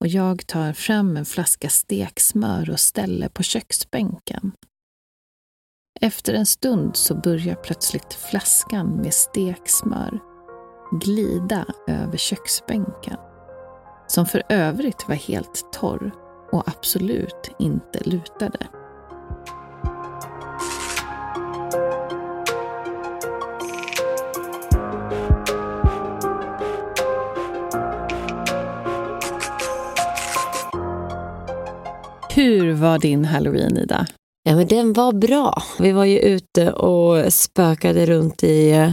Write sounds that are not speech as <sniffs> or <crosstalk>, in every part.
och jag tar fram en flaska steksmör och ställer på köksbänken. Efter en stund så börjar plötsligt flaskan med steksmör glida över köksbänken, som för övrigt var helt torr och absolut inte lutade. Hur var din halloween, Ida? Ja, men den var bra. Vi var ju ute och spökade runt i,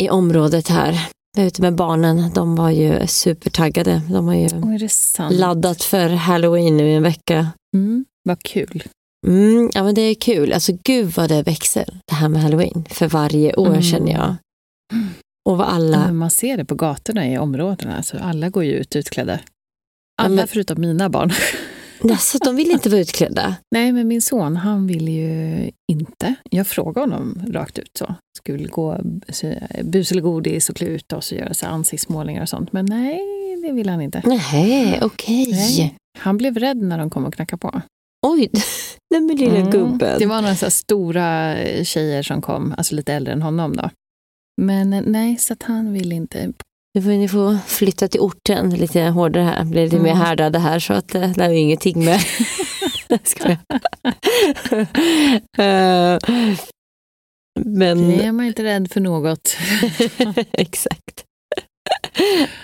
i området här. Jag var ute med barnen. De var ju supertaggade. De har ju Oh, laddat för halloween nu i en vecka. Mm, vad kul. Mm, ja, men det är kul. Alltså gud vad det växer, det här med halloween. För varje år Mm. känner jag. Och vad Ja, alla... men man ser det på gatorna i områdena. Alltså, alla går ju ut utklädda. Alla men- förutom mina barn. <laughs> <laughs> Alltså, de vill inte vara utklädda. Nej, men min son, han vill ju inte. Jag frågade honom rakt ut så. Skulle gå bus eller godis och klä ut oss och göra så ansiktsmålningar och sånt. Men nej, det vill han inte. Nej, okej. Nej. Han blev rädd när de kom och knackade på. Oj, <laughs> den med lilla Mm. gubben. Det var några så stora tjejer som kom, alltså lite äldre än honom då. Men nej, så han vill inte. Nu får ni få flytta till orten lite hårdare här. Blir lite mer Mm. härdade här så att eh, det har ju ingenting med... <laughs> Skojar. <laughs> Eh, Men... Det är man inte rädd för något. <laughs> Exakt.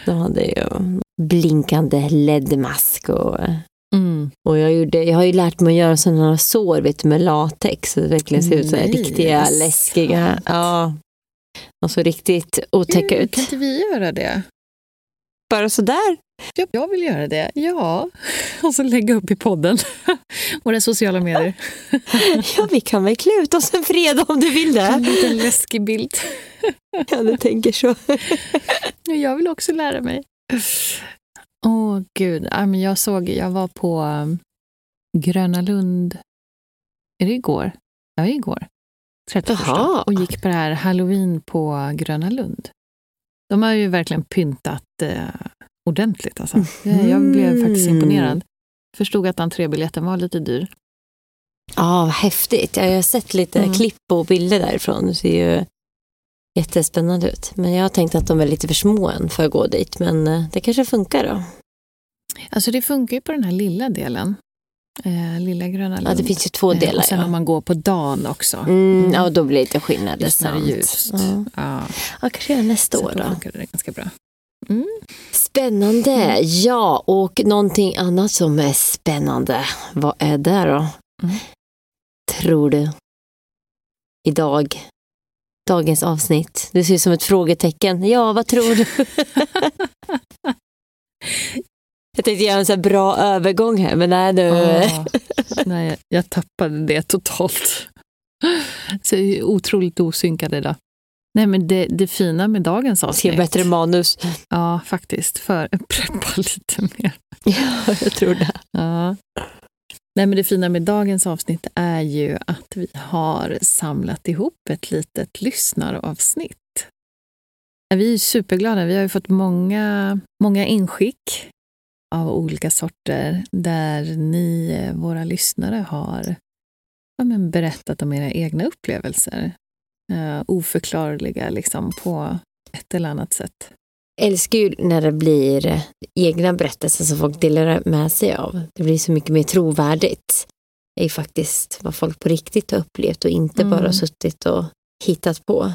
De hade ju blinkande LED-mask och, Mm. och jag, gjorde, jag har ju lärt mig att göra sådana sår vet du, med latex så det verkligen ser ut som riktiga läskiga. Ja. Och så riktigt otäcka Gud, ut. Kan inte vi göra det? Bara sådär. Ja, jag vill göra det. Ja. <laughs> Och så lägga upp i podden. <laughs> Våra sociala medier. <laughs> Ja, vi kan väl klä ut oss en fredag om du vill En det. liten läskig bild. Ja, du tänker så. Ja, Jag vill också lära mig. Åh gud, ja, men jag såg, jag var på um, Gröna Lund, är det igår? Ja, igår. 31 Jaha. och gick på det här Halloween på Gröna Lund. De har ju verkligen pyntat eh, ordentligt. Alltså. Jag- Jag blev faktiskt Mm. imponerad. Förstod att entrébiljetten var lite dyr. Ja, vad häftigt. Jag har sett lite Mm. klipp och bilder därifrån. Det ser ju jättespännande ut. Men jag har tänkt att de är lite för små än för att gå dit. Men eh, det kanske funkar då. Alltså det funkar ju på den här lilla delen. Eh, lilla Gröna Lund. Ja, det finns ju två Eh, delar. Och sen ja. om man går på dagen också. Mm, ja, då blir det lite skillnad. Det är det ljust. Ja. Ja, ja, kanske göra nästa så år då då. det ganska bra. Mm. Spännande. Ja, och någonting annat som är spännande. Vad är det då? Mm. Tror du? Idag. Dagens avsnitt. Du ser ut som ett frågetecken. Ja, vad tror du? <laughs> <laughs> Tänkte göra en så bra övergång här, men nej du. Ah, <laughs> nej, jag tappade det totalt. Så otroligt osynkade idag. Nej, men det, det fina med dagens avsnitt... Skriv bättre manus. Ja, faktiskt. För <laughs> preppa lite mer. Ja, jag tror det. Ja. Nej, men det fina med dagens avsnitt är ju att vi har samlat ihop ett litet lyssnaravsnitt. Vi är superglada. Vi har ju fått många, många inskick av olika sorter där ni, våra lyssnare, har ja, men berättat om era egna upplevelser. Uh, oförklarliga liksom, på ett eller annat sätt. Jag älskar ju när det blir egna berättelser som folk delar med sig av. Det blir så mycket mer trovärdigt. Det är faktiskt vad folk på riktigt har upplevt och inte mm. bara suttit och hittat på.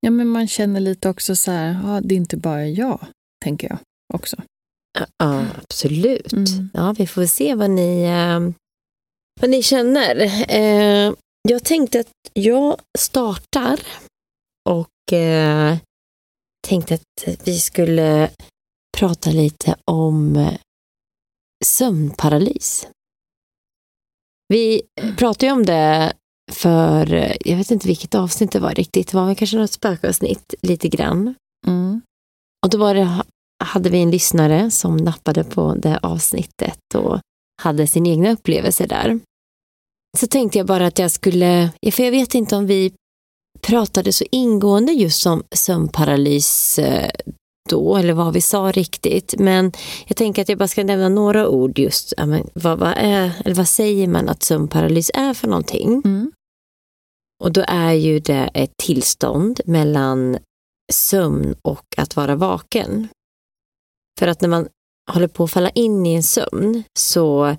Ja, men man känner lite också så här, ja, det är inte bara jag, tänker jag också. Ja, absolut. Mm. Ja, vi får se vad ni, eh, vad ni känner. Eh, jag tänkte att jag startar och eh, tänkte att vi skulle prata lite om sömnparalys. Vi pratade ju om det för, jag vet inte vilket avsnitt det var riktigt, det var väl kanske något spökavsnitt lite grann. Mm. Och då var det, hade vi en lyssnare som nappade på det avsnittet och hade sin egna upplevelse där. Så tänkte jag bara att jag skulle, för jag vet inte om vi pratade så ingående just om sömnparalys eh, då, eller vad vi sa riktigt. Men jag tänker att jag bara ska nämna några ord just, vad, vad, är, eller vad säger man att sömnparalys är för någonting? Mm. Och då är ju det ett tillstånd mellan sömn och att vara vaken. För att när man håller på att falla in i en sömn så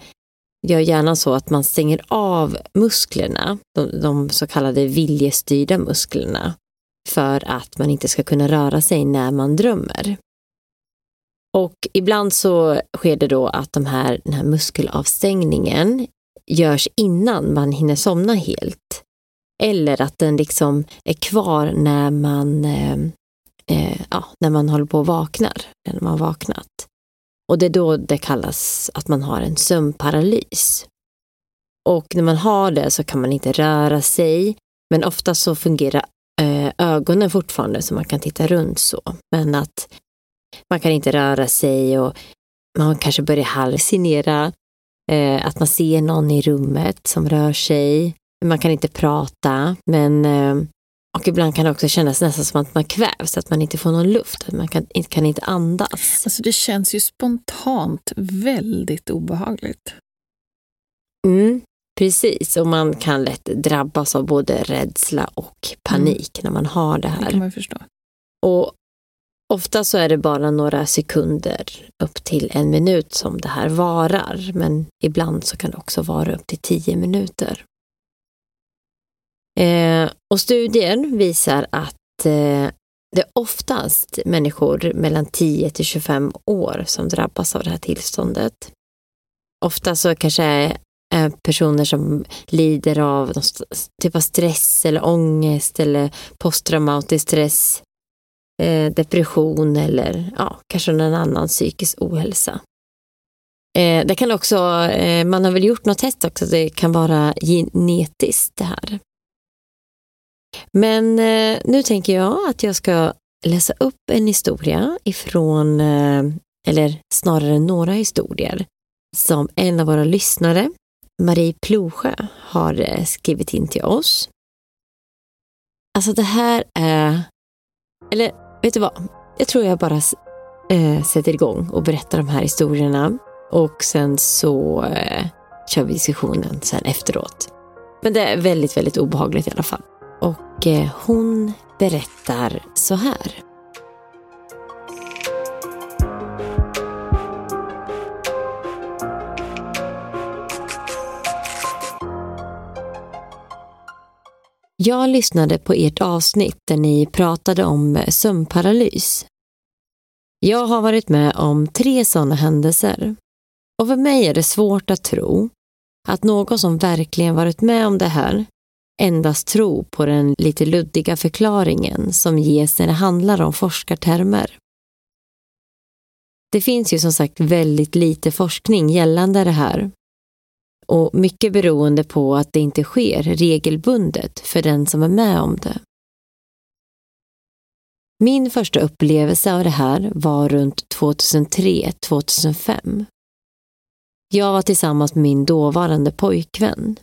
gör hjärnan så att man stänger av musklerna, de, de så kallade viljestyrda musklerna, för att man inte ska kunna röra sig när man drömmer. Och ibland så sker det då att de här, den här muskelavstängningen görs innan man hinner somna helt. Eller att den liksom är kvar när man, eh, eh, ja, när man håller på och vaknar, när man har vaknat. Och det är då det kallas att man har en sömnparalys. Och när man har det så kan man inte röra sig, men ofta så fungerar eh, ögonen fortfarande så man kan titta runt så. Men att man kan inte röra sig och man kanske börjar hallucinera, eh, att man ser någon i rummet som rör sig. Man kan inte prata, men eh, och ibland kan det också kännas nästan som att man kvävs, att man inte får någon luft, att man kan, kan inte andas. Alltså det känns ju spontant väldigt obehagligt. Mm, precis, och man kan lätt drabbas av både rädsla och panik mm. när man har det här. Det kan man förstå. Och ofta så är det bara några sekunder upp till en minut som det här varar, men ibland så kan det också vara upp till tio minuter. Eh, och studien visar att eh, det är oftast människor mellan 10 till 25 år som drabbas av det här tillståndet. Ofta så kanske är personer som lider av typ av stress eller ångest eller posttraumatisk stress, eh, depression eller ja, kanske någon annan psykisk ohälsa. Eh, det kan också, eh, man har väl gjort något test också, det kan vara genetiskt det här. Men eh, nu tänker jag att jag ska läsa upp en historia ifrån, eh, eller snarare några historier, som en av våra lyssnare, Marie Plosjö, har eh, skrivit in till oss. Alltså det här är, eller vet du vad, jag tror jag bara eh, sätter igång och berättar de här historierna och sen så eh, kör vi diskussionen sen efteråt. Men det är väldigt, väldigt obehagligt i alla fall. Och eh, hon berättar så här. Jag lyssnade på ert avsnitt där ni pratade om sömnparalys. Jag har varit med om tre sådana händelser. Och för mig är det svårt att tro att någon som verkligen varit med om det här endast tro på den lite luddiga förklaringen som ges när det handlar om forskartermer. Det finns ju som sagt väldigt lite forskning gällande det här. och mycket beroende på att det inte sker regelbundet för den som är med om det. Min första upplevelse av det här var runt 2003-2005. Jag var tillsammans med min dåvarande pojkvän.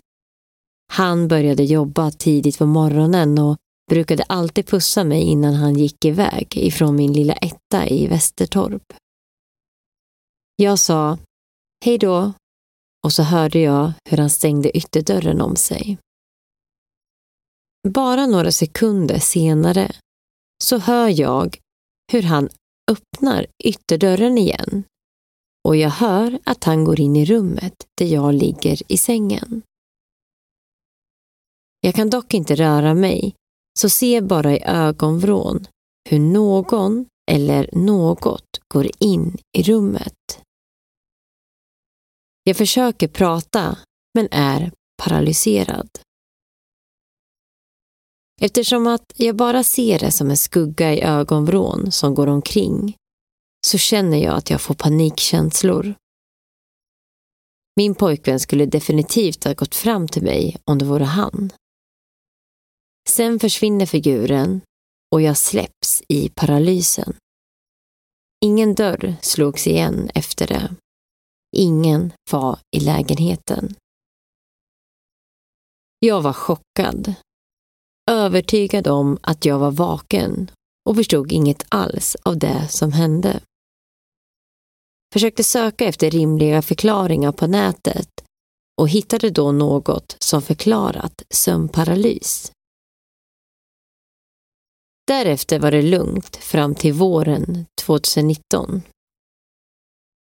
Han började jobba tidigt på morgonen och brukade alltid pussa mig innan han gick iväg ifrån min lilla etta i Västertorp. Jag sa hej då och så hörde jag hur han stängde ytterdörren om sig. Bara några sekunder senare så hör jag hur han öppnar ytterdörren igen och jag hör att han går in i rummet där jag ligger i sängen. Jag kan dock inte röra mig, så ser bara i ögonvrån hur någon eller något går in i rummet. Jag försöker prata, men är paralyserad. Eftersom att jag bara ser det som en skugga i ögonvrån som går omkring så känner jag att jag får panikkänslor. Min pojkvän skulle definitivt ha gått fram till mig om det vore han. Sen försvinner figuren och jag släpps i paralysen. Ingen dörr slogs igen efter det. Ingen var i lägenheten. Jag var chockad. Övertygad om att jag var vaken och förstod inget alls av det som hände. Försökte söka efter rimliga förklaringar på nätet och hittade då något som förklarat sömnparalys. Därefter var det lugnt fram till våren 2019.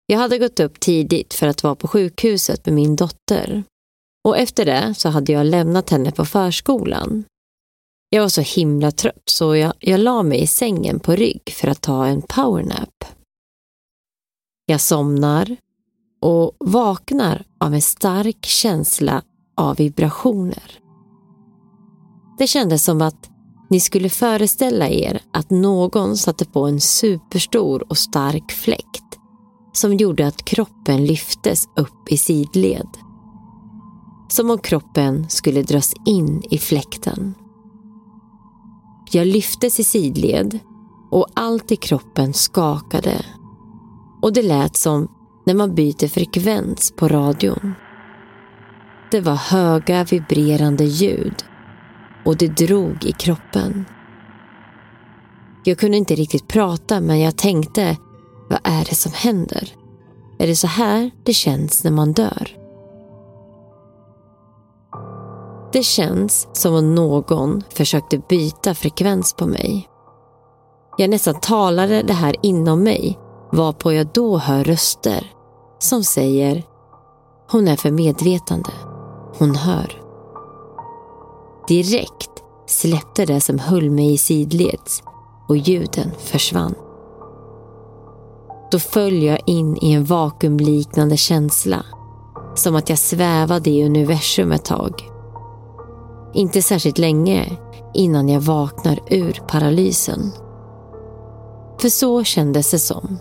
Jag hade gått upp tidigt för att vara på sjukhuset med min dotter. Och efter det så hade jag lämnat henne på förskolan. Jag var så himla trött så jag, jag la mig i sängen på rygg för att ta en powernap. Jag somnar och vaknar av en stark känsla av vibrationer. Det kändes som att ni skulle föreställa er att någon satte på en superstor och stark fläkt som gjorde att kroppen lyftes upp i sidled. Som om kroppen skulle dras in i fläkten. Jag lyftes i sidled och allt i kroppen skakade. Och det lät som när man byter frekvens på radion. Det var höga vibrerande ljud och det drog i kroppen. Jag kunde inte riktigt prata men jag tänkte, vad är det som händer? Är det så här det känns när man dör? Det känns som om någon försökte byta frekvens på mig. Jag nästan talade det här inom mig varpå jag då hör röster som säger Hon är för medvetande. Hon hör. Direkt släppte det som höll mig i sidleds och ljuden försvann. Då föll jag in i en vakuumliknande känsla. Som att jag svävade i universum ett tag. Inte särskilt länge innan jag vaknar ur paralysen. För så kändes det som.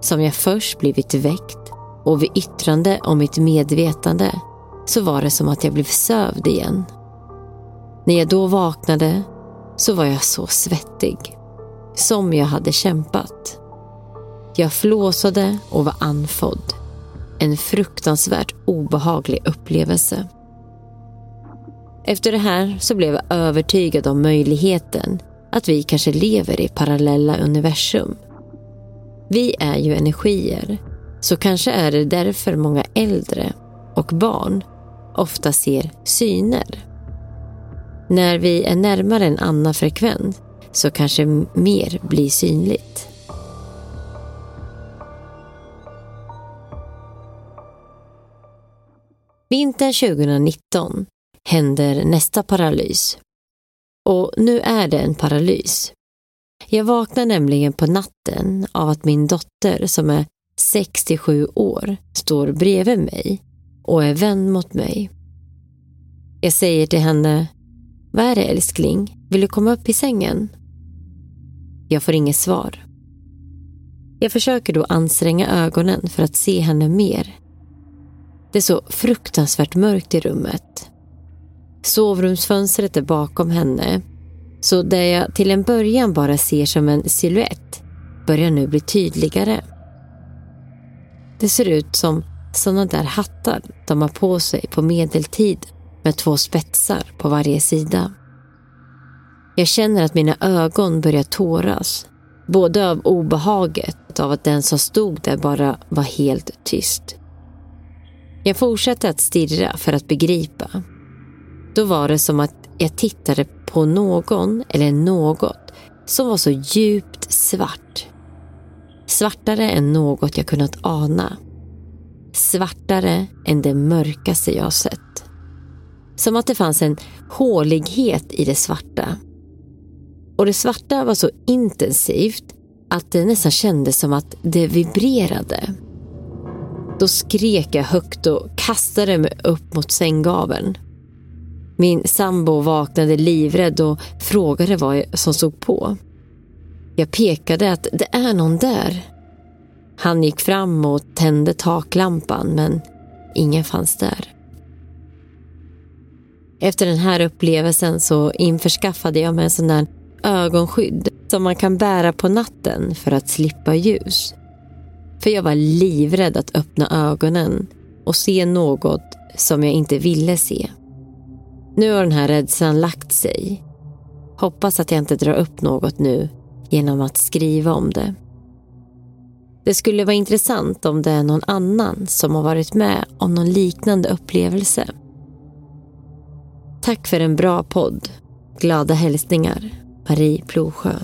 Som jag först blivit väckt och vid yttrande om mitt medvetande så var det som att jag blev sövd igen. När jag då vaknade så var jag så svettig. Som jag hade kämpat. Jag flåsade och var andfådd. En fruktansvärt obehaglig upplevelse. Efter det här så blev jag övertygad om möjligheten att vi kanske lever i parallella universum. Vi är ju energier, så kanske är det därför många äldre och barn ofta ser syner. När vi är närmare en annan frekvens så kanske mer blir synligt. Vintern 2019 händer nästa paralys. Och nu är det en paralys. Jag vaknar nämligen på natten av att min dotter som är 67 år står bredvid mig och är vän mot mig. Jag säger till henne vad är det älskling? Vill du komma upp i sängen? Jag får inget svar. Jag försöker då anstränga ögonen för att se henne mer. Det är så fruktansvärt mörkt i rummet. Sovrumsfönstret är bakom henne. Så det jag till en början bara ser som en siluett börjar nu bli tydligare. Det ser ut som sådana där hattar de har på sig på medeltid med två spetsar på varje sida. Jag känner att mina ögon börjar tåras. Både av obehaget av att den som stod där bara var helt tyst. Jag fortsatte att stirra för att begripa. Då var det som att jag tittade på någon eller något som var så djupt svart. Svartare än något jag kunnat ana. Svartare än det mörkaste jag sett. Som att det fanns en hålighet i det svarta. Och det svarta var så intensivt att det nästan kändes som att det vibrerade. Då skrek jag högt och kastade mig upp mot sänggaveln. Min sambo vaknade livrädd och frågade vad som stod på. Jag pekade att det är någon där. Han gick fram och tände taklampan men ingen fanns där. Efter den här upplevelsen så införskaffade jag mig en sån där ögonskydd som man kan bära på natten för att slippa ljus. För jag var livrädd att öppna ögonen och se något som jag inte ville se. Nu har den här rädslan lagt sig. Hoppas att jag inte drar upp något nu genom att skriva om det. Det skulle vara intressant om det är någon annan som har varit med om någon liknande upplevelse. Tack för en bra podd. Glada hälsningar. Marie Plosjö.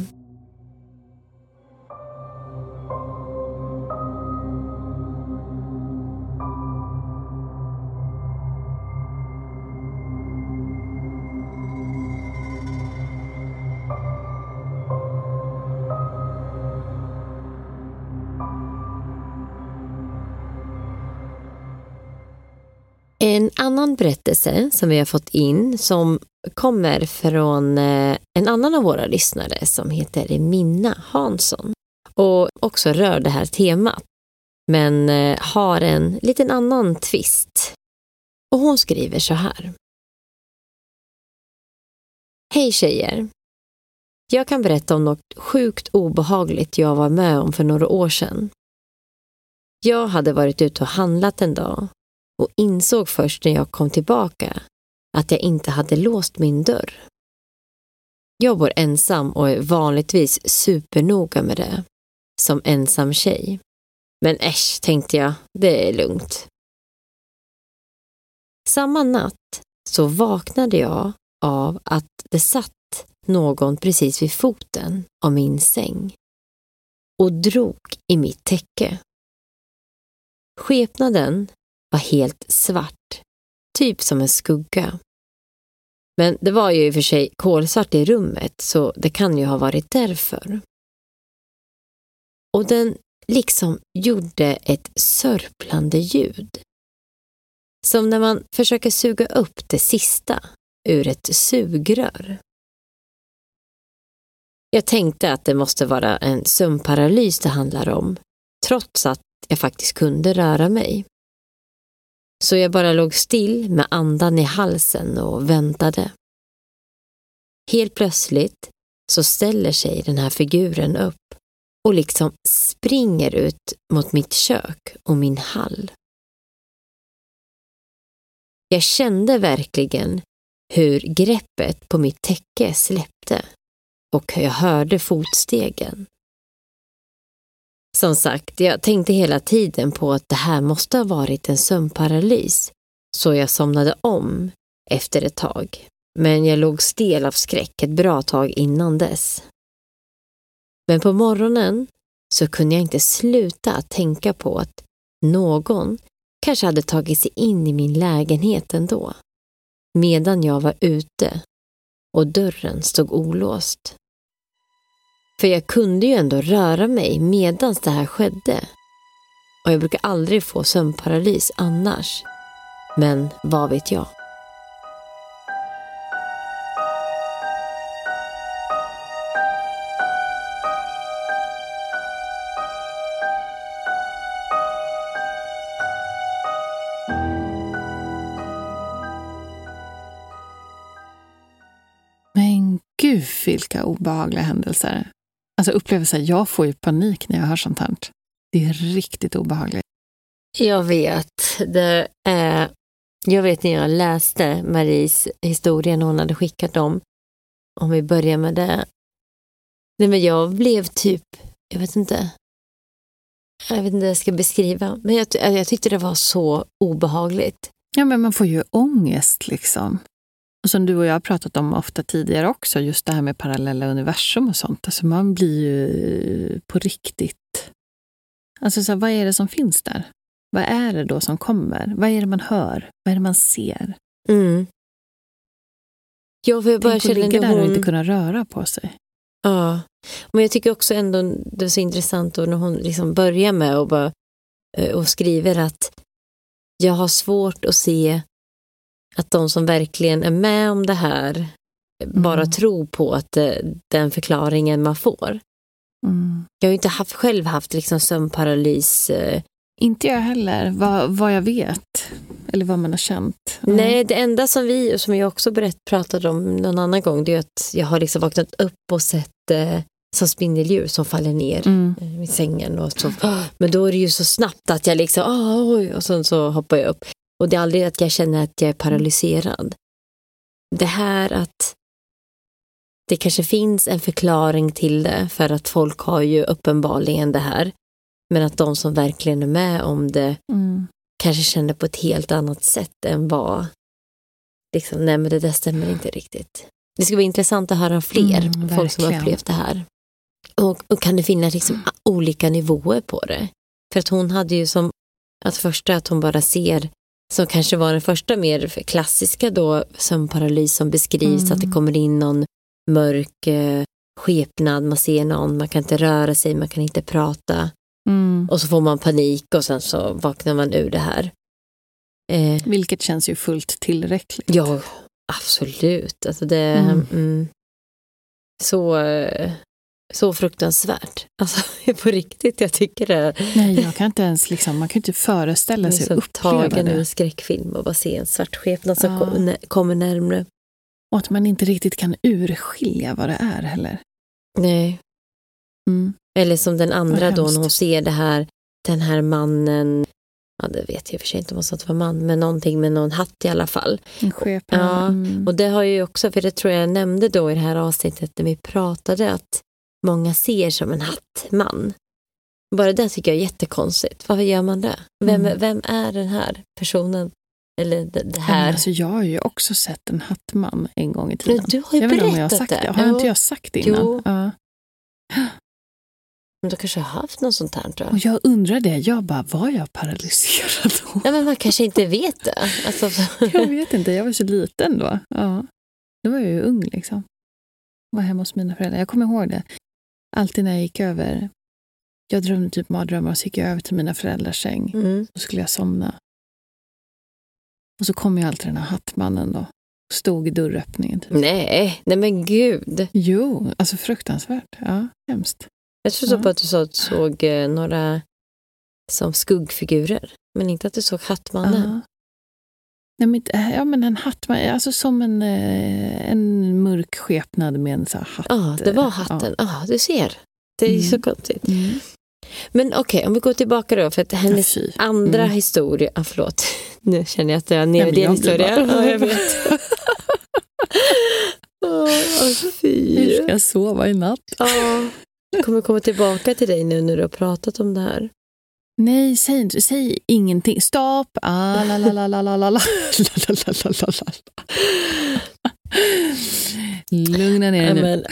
Annan berättelse som vi har fått in som kommer från eh, en annan av våra lyssnare som heter Minna Hansson och också rör det här temat men eh, har en liten annan twist. Och hon skriver så här. Hej tjejer! Jag kan berätta om något sjukt obehagligt jag var med om för några år sedan. Jag hade varit ute och handlat en dag och insåg först när jag kom tillbaka att jag inte hade låst min dörr. Jag bor ensam och är vanligtvis supernoga med det, som ensam tjej. Men äsch, tänkte jag, det är lugnt. Samma natt så vaknade jag av att det satt någon precis vid foten av min säng och drog i mitt täcke. Skepnaden var helt svart, typ som en skugga. Men det var ju i och för sig kolsvart i rummet så det kan ju ha varit därför. Och den liksom gjorde ett sörplande ljud. Som när man försöker suga upp det sista ur ett sugrör. Jag tänkte att det måste vara en sömnparalys det handlar om, trots att jag faktiskt kunde röra mig. Så jag bara låg still med andan i halsen och väntade. Helt plötsligt så ställer sig den här figuren upp och liksom springer ut mot mitt kök och min hall. Jag kände verkligen hur greppet på mitt täcke släppte och jag hörde fotstegen. Som sagt, jag tänkte hela tiden på att det här måste ha varit en sömnparalys, så jag somnade om efter ett tag. Men jag låg stel av skräck ett bra tag innan dess. Men på morgonen så kunde jag inte sluta att tänka på att någon kanske hade tagit sig in i min lägenhet ändå, medan jag var ute och dörren stod olåst. För jag kunde ju ändå röra mig medan det här skedde. Och jag brukar aldrig få sömnparalys annars. Men vad vet jag? Men gud vilka obehagliga händelser. Alltså upplevelser, jag får ju panik när jag hör sånt här. Det är riktigt obehagligt. Jag vet. Det är, jag vet när jag läste Maries historia när hon hade skickat dem. Om vi börjar med det. Nej, men jag blev typ, jag vet inte. Jag vet inte hur jag ska beskriva. Men jag, jag tyckte det var så obehagligt. Ja, men man får ju ångest liksom. Och som du och jag har pratat om ofta tidigare också, just det här med parallella universum och sånt. Alltså man blir ju på riktigt... Alltså så här, vad är det som finns där? Vad är det då som kommer? Vad är det man hör? Vad är det man ser? Mm. Jag får bara Tänk att ligga där och inte kunna röra på sig. Ja, men jag tycker också ändå det är så intressant då när hon liksom börjar med och, bara, eh, och skriver att jag har svårt att se att de som verkligen är med om det här bara Mm. tror på att det, den förklaringen man får. Mm. Jag har ju inte haft, själv haft liksom sömnparalys. eh, Inte jag heller, vad, vad jag vet. Eller vad man har känt. Mm. Nej, det enda som vi, som jag också berätt, pratade om någon annan gång, det är att jag har liksom vaknat upp och sett eh, som spindeldjur som faller ner Mm. i sängen. Och så, men då är det ju så snabbt att jag liksom, ah, oj, och sen så hoppar jag upp. Och det är aldrig att jag känner att jag är paralyserad. Det här att det kanske finns en förklaring till det, för att folk har ju uppenbarligen det här. Men att de som verkligen är med om det Mm. kanske känner på ett helt annat sätt än vad, liksom, nej men det där stämmer inte riktigt. Det ska vara intressant att höra fler Mm, folk som har upplevt det här. Och, och kan det finnas liksom olika nivåer på det? För att hon hade ju som, att första att hon bara ser, som kanske var den första mer klassiska då, sömnparalys som beskrivs, Mm. att det kommer in någon mörk eh, skepnad, man ser någon, man kan inte röra sig, man kan inte prata. Mm. Och så får man panik och sen så vaknar man ur det här. Eh, Vilket känns ju fullt tillräckligt. ja, absolut. Alltså det, Mm. mm. så, eh, så fruktansvärt. Alltså <laughs> på riktigt, jag tycker det. Nej, jag kan inte ens liksom, man kan inte föreställa sig att uppleva tagen ur det. en skräckfilm och bara se en svart skepnad som Ja. kommer närmre. Och att man inte riktigt kan urskilja vad det är heller. Nej. Mm. Eller som den andra då när hon ser det här, den här mannen, ja det vet jag och för sig inte om hon sa att det var man, men någonting med någon hatt i alla fall. En skepnad. Ja, Mm. Och det har ju också, för det tror jag jag nämnde då i det här avsnittet när vi pratade, att många ser som en hattman. Bara det tycker jag är jättekonstigt. Varför gör man det? Vem, Mm. vem är den här personen? Eller det, det men här? Alltså, jag har ju också sett en hattman en gång i tiden. Men du har ju jag om jag har berättat sagt det. det. Har Jo. inte jag sagt det innan? Jo. Ja. Men du kanske har haft något sånt här tror Och jag. jag undrar det. Jag bara, var jag paralyserad då? Ja, men man kanske inte vet det. Alltså, <laughs> Jag vet inte, jag var så liten då. Ja. Då var jag ju ung liksom. Var hemma hos mina föräldrar. Jag kommer ihåg det. Alltid när jag gick över. Jag drömde typ mardrömmar och så gick jag över till mina föräldrars säng. mm. Och skulle jag somna. Och så kom ju alltid den här hattmannen då. Stod i dörröppningen. Typ. Nej, nej men gud. Jo, alltså fruktansvärt. Ja, hemskt. Jag trodde Ja. på att du sa att du såg eh, några som skuggfigurer. Men inte att du såg Hattmannen. Ja. Nej, men, inte- ja, men en hattman, alltså som en, eh, en mörk skepnad med en så hatt. Ja, det var eh, hatten. Ja, du ser. Det är Mm. så konstigt. Mm. Men okej, om vi går tillbaka då. För att hennes Ja, fy. andra Mm. historia... Ah, förlåt, <laughs> nu känner jag att jag är nere i din historia. bara- Ja, jag <laughs> vet. <laughs> Åh, Hur fy. ska jag sova i natt? Ja. Jag kommer komma tillbaka till dig nu när du har pratat om det här. Nej, säg, inte- säg ingenting. Stopp! Ah, la, la, la, la, la, la, la. La, la, la, la, la. Lugna ner dig nu. men,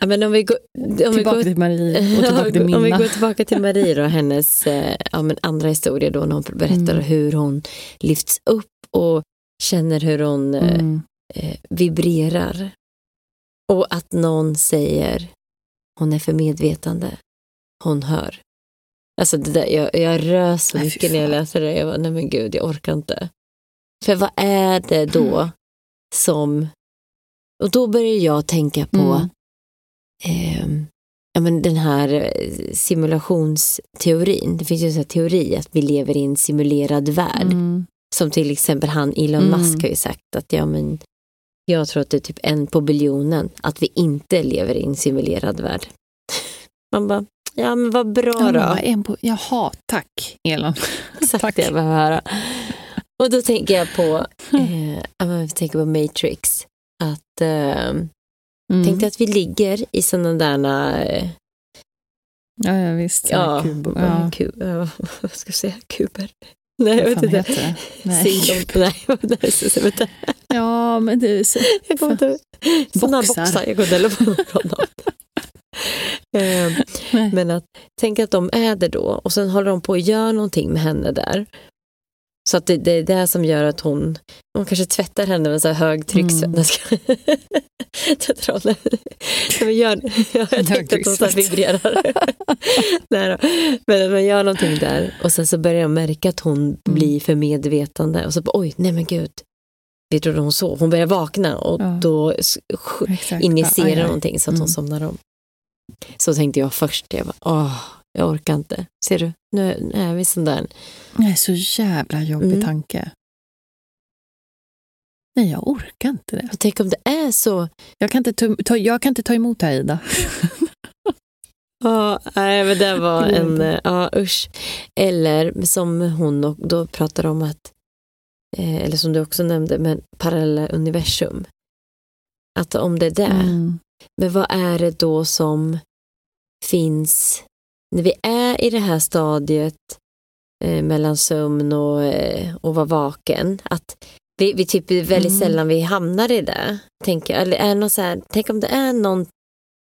ja, men om vi går, om vi Tillbaka går, till Marie och <laughs> tillbaka till om vi Minna. går tillbaka till Marie då, hennes eh, ja, men andra historia då när hon berättar Mm. hur hon lyfts upp och känner hur hon eh, Mm. eh, vibrerar. Och att någon säger hon är för medvetande. Hon hör. Alltså det där, jag, jag rös så mycket när jag läser det. Jag var, nej men gud, jag orkar inte. För vad är det då Mm. som... Och då börjar jag tänka på Mm. ehm, ja, men den här eh, simulationsteorin. Det finns ju en sån teori att vi lever i en simulerad värld. Mm. Som till exempel han Elon Mm. Musk har ju sagt att ja, men Jag tror att det är typ en på biljonen att vi inte lever i en simulerad värld. <laughs> Man bara, ja men vad bra då. Ja, en på, jaha, tack Elon. <laughs> Exakt tack. det jag behöver höra. Och då tänker jag på, eh, jag tänker på Matrix. Att, eh, Mm. Tänk dig att vi ligger i sådana där eh, Ja, ja visst. Ja, Kub, ja. ja. Kub, ja, vad ska jag säga? Kuber? Nej, jag vet inte. heter det? Nej. <laughs> <laughs> Nej, vänta. Ja, men det är så, Jag kommer inte Sådana Boxar. boxar. Jag kommer inte på något Men att tänk att de är det då och sen håller de på att göra någonting med henne där. Så att det, det är det som gör att hon, hon kanske tvättar henne med så här högtrycks... Mm. <laughs> Men gör, ja, jag tänkte att hon så vibrerar. <laughs> Nej. Men att man gör någonting där och sen så börjar jag märka att hon Mm. blir för medvetande och så bara, oj, nej men gud. Vi trodde hon sov. Hon börjar vakna och Ja. då injicerar aj. någonting så att hon Mm. somnar om. Så tänkte jag först, jag bara, åh, jag orkar inte. Ser du, nu, nu är vi sån där. Nej, så jävla jobbig Mm. tanke. Nej, jag orkar inte det. Och tänk om det är så. Jag kan inte ta, ta, jag kan inte ta emot det här, Ida. Ja, nej men det var Det går en, eh, ja usch. Eller som hon och, då pratar om att, eh, eller som du också nämnde, men parallella universum. Att om det är det, Mm. men vad är det då som finns när vi är i det här stadiet eh, mellan sömn och, eh, och vara vaken? Att vi, vi typ väldigt Mm. sällan vi hamnar i det. Tänker, eller är det någon så här, tänk om det är någon,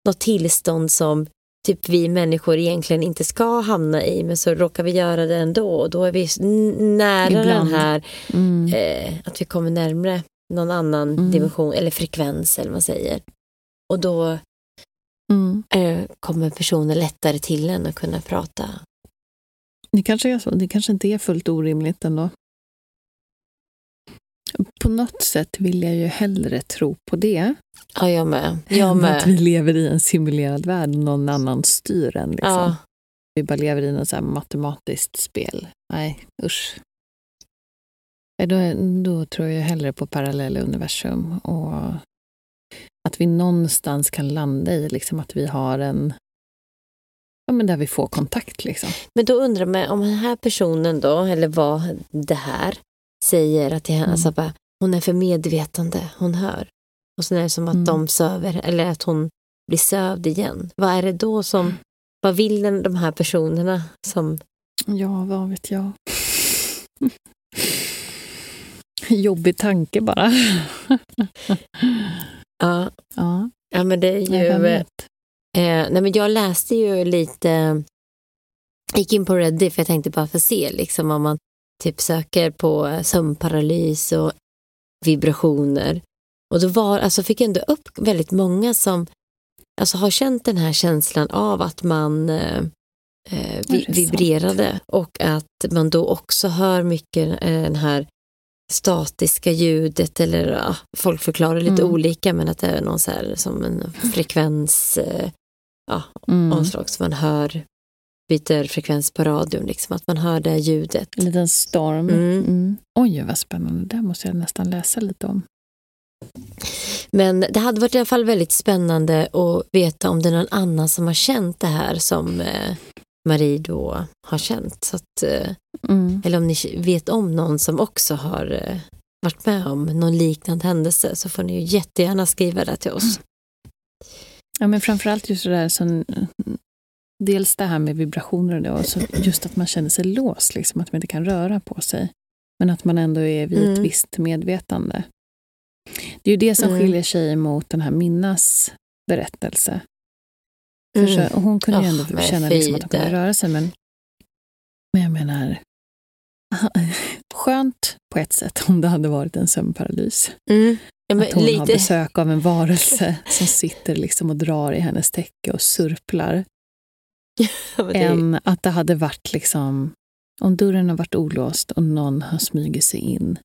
något tillstånd som typ vi människor egentligen inte ska hamna i men så råkar vi göra det ändå och då är vi nära den Ibland. här Mm. eh, att vi kommer närmre någon annan Mm. dimension eller frekvens eller vad man säger. Och då Mm. eh, kommer personen lättare till en att kunna prata. Det kanske är så. Det kanske inte är fullt orimligt ändå. På något sätt vill jag ju hellre tro på det. Ja, jag med. Jag än att vi med. lever i en simulerad värld och någon annan styr en. Liksom. Ja, Vi bara lever i något så matematiskt spel. Nej, usch. Då, då tror jag hellre på parallella universum och att vi någonstans kan landa i liksom att vi har en Ja, men där vi får kontakt liksom. men då undrar man om den här personen då, eller vad det här säger att det, Mm. alltså bara, hon är för medvetande, hon hör. Och sen är det som att Mm. de söver, eller att hon blir sövd igen. Vad är det då som, vad vill den, de här personerna som, Ja, vad vet jag. <laughs> Jobbig tanke bara. <laughs> ja, ja, ja men det är ju, eh, vet. nej men jag läste ju lite, gick in på Reddit för jag tänkte bara få se liksom om man typ söker på sömnparalys och vibrationer. Och då var, alltså fick jag ändå upp väldigt många som alltså har känt den här känslan av att man eh, eh, vi, vibrerade och att man då också hör mycket eh, den här statiska ljudet eller ja, folk förklarar lite Mm. olika men att det är någon så här som en frekvens eh, ja, Mm. omslag som man hör byter frekvens på radion, liksom, att man hör det ljudet. En liten storm. Mm. Mm. Oj, vad spännande. Det måste jag nästan läsa lite om. Men det hade varit i alla fall väldigt spännande att veta om det är någon annan som har känt det här som eh, Marie då har känt. Så att, eh, Mm. eller om ni vet om någon som också har eh, varit med om någon liknande händelse så får ni ju jättegärna skriva det till oss. Ja, men framförallt just det där som dels det här med vibrationer och det, och så just att man känner sig låst, liksom, att man inte kan röra på sig. Men att man ändå är vid ett Mm. visst medvetande. Det är ju det som Mm. skiljer sig mot den här Minnas berättelse. För Mm. så, och hon kunde ju Oh, ändå men känna liksom att hon kunde röra sig, men, men jag menar, skönt på ett sätt om det hade varit en sömnparalys. Mm. Ja, att hon har lite, besök av en varelse som sitter liksom och drar i hennes täcke och surplar. <laughs> Ja, det, Än att det hade varit liksom, om dörren har varit olåst och någon har smugit sig in,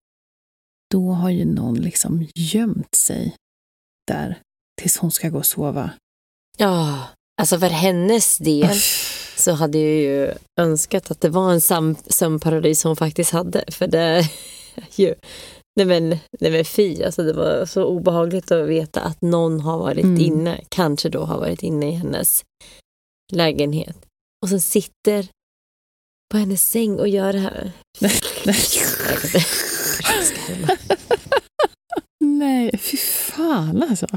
då har ju någon liksom gömt sig där tills hon ska gå och sova. ja, alltså för hennes del så hade jag ju önskat att det var en sömnparadis hon faktiskt hade. För det är <laughs> ju Nej men, nej men fy, alltså det var så obehagligt att veta att någon har varit Mm. inne, kanske då har varit inne i hennes lägenhet. Och sen sitter på hennes säng och gör det här. <laughs> Nej, nej. Jag kan inte- jag ska härma. Nej, fy fan alltså.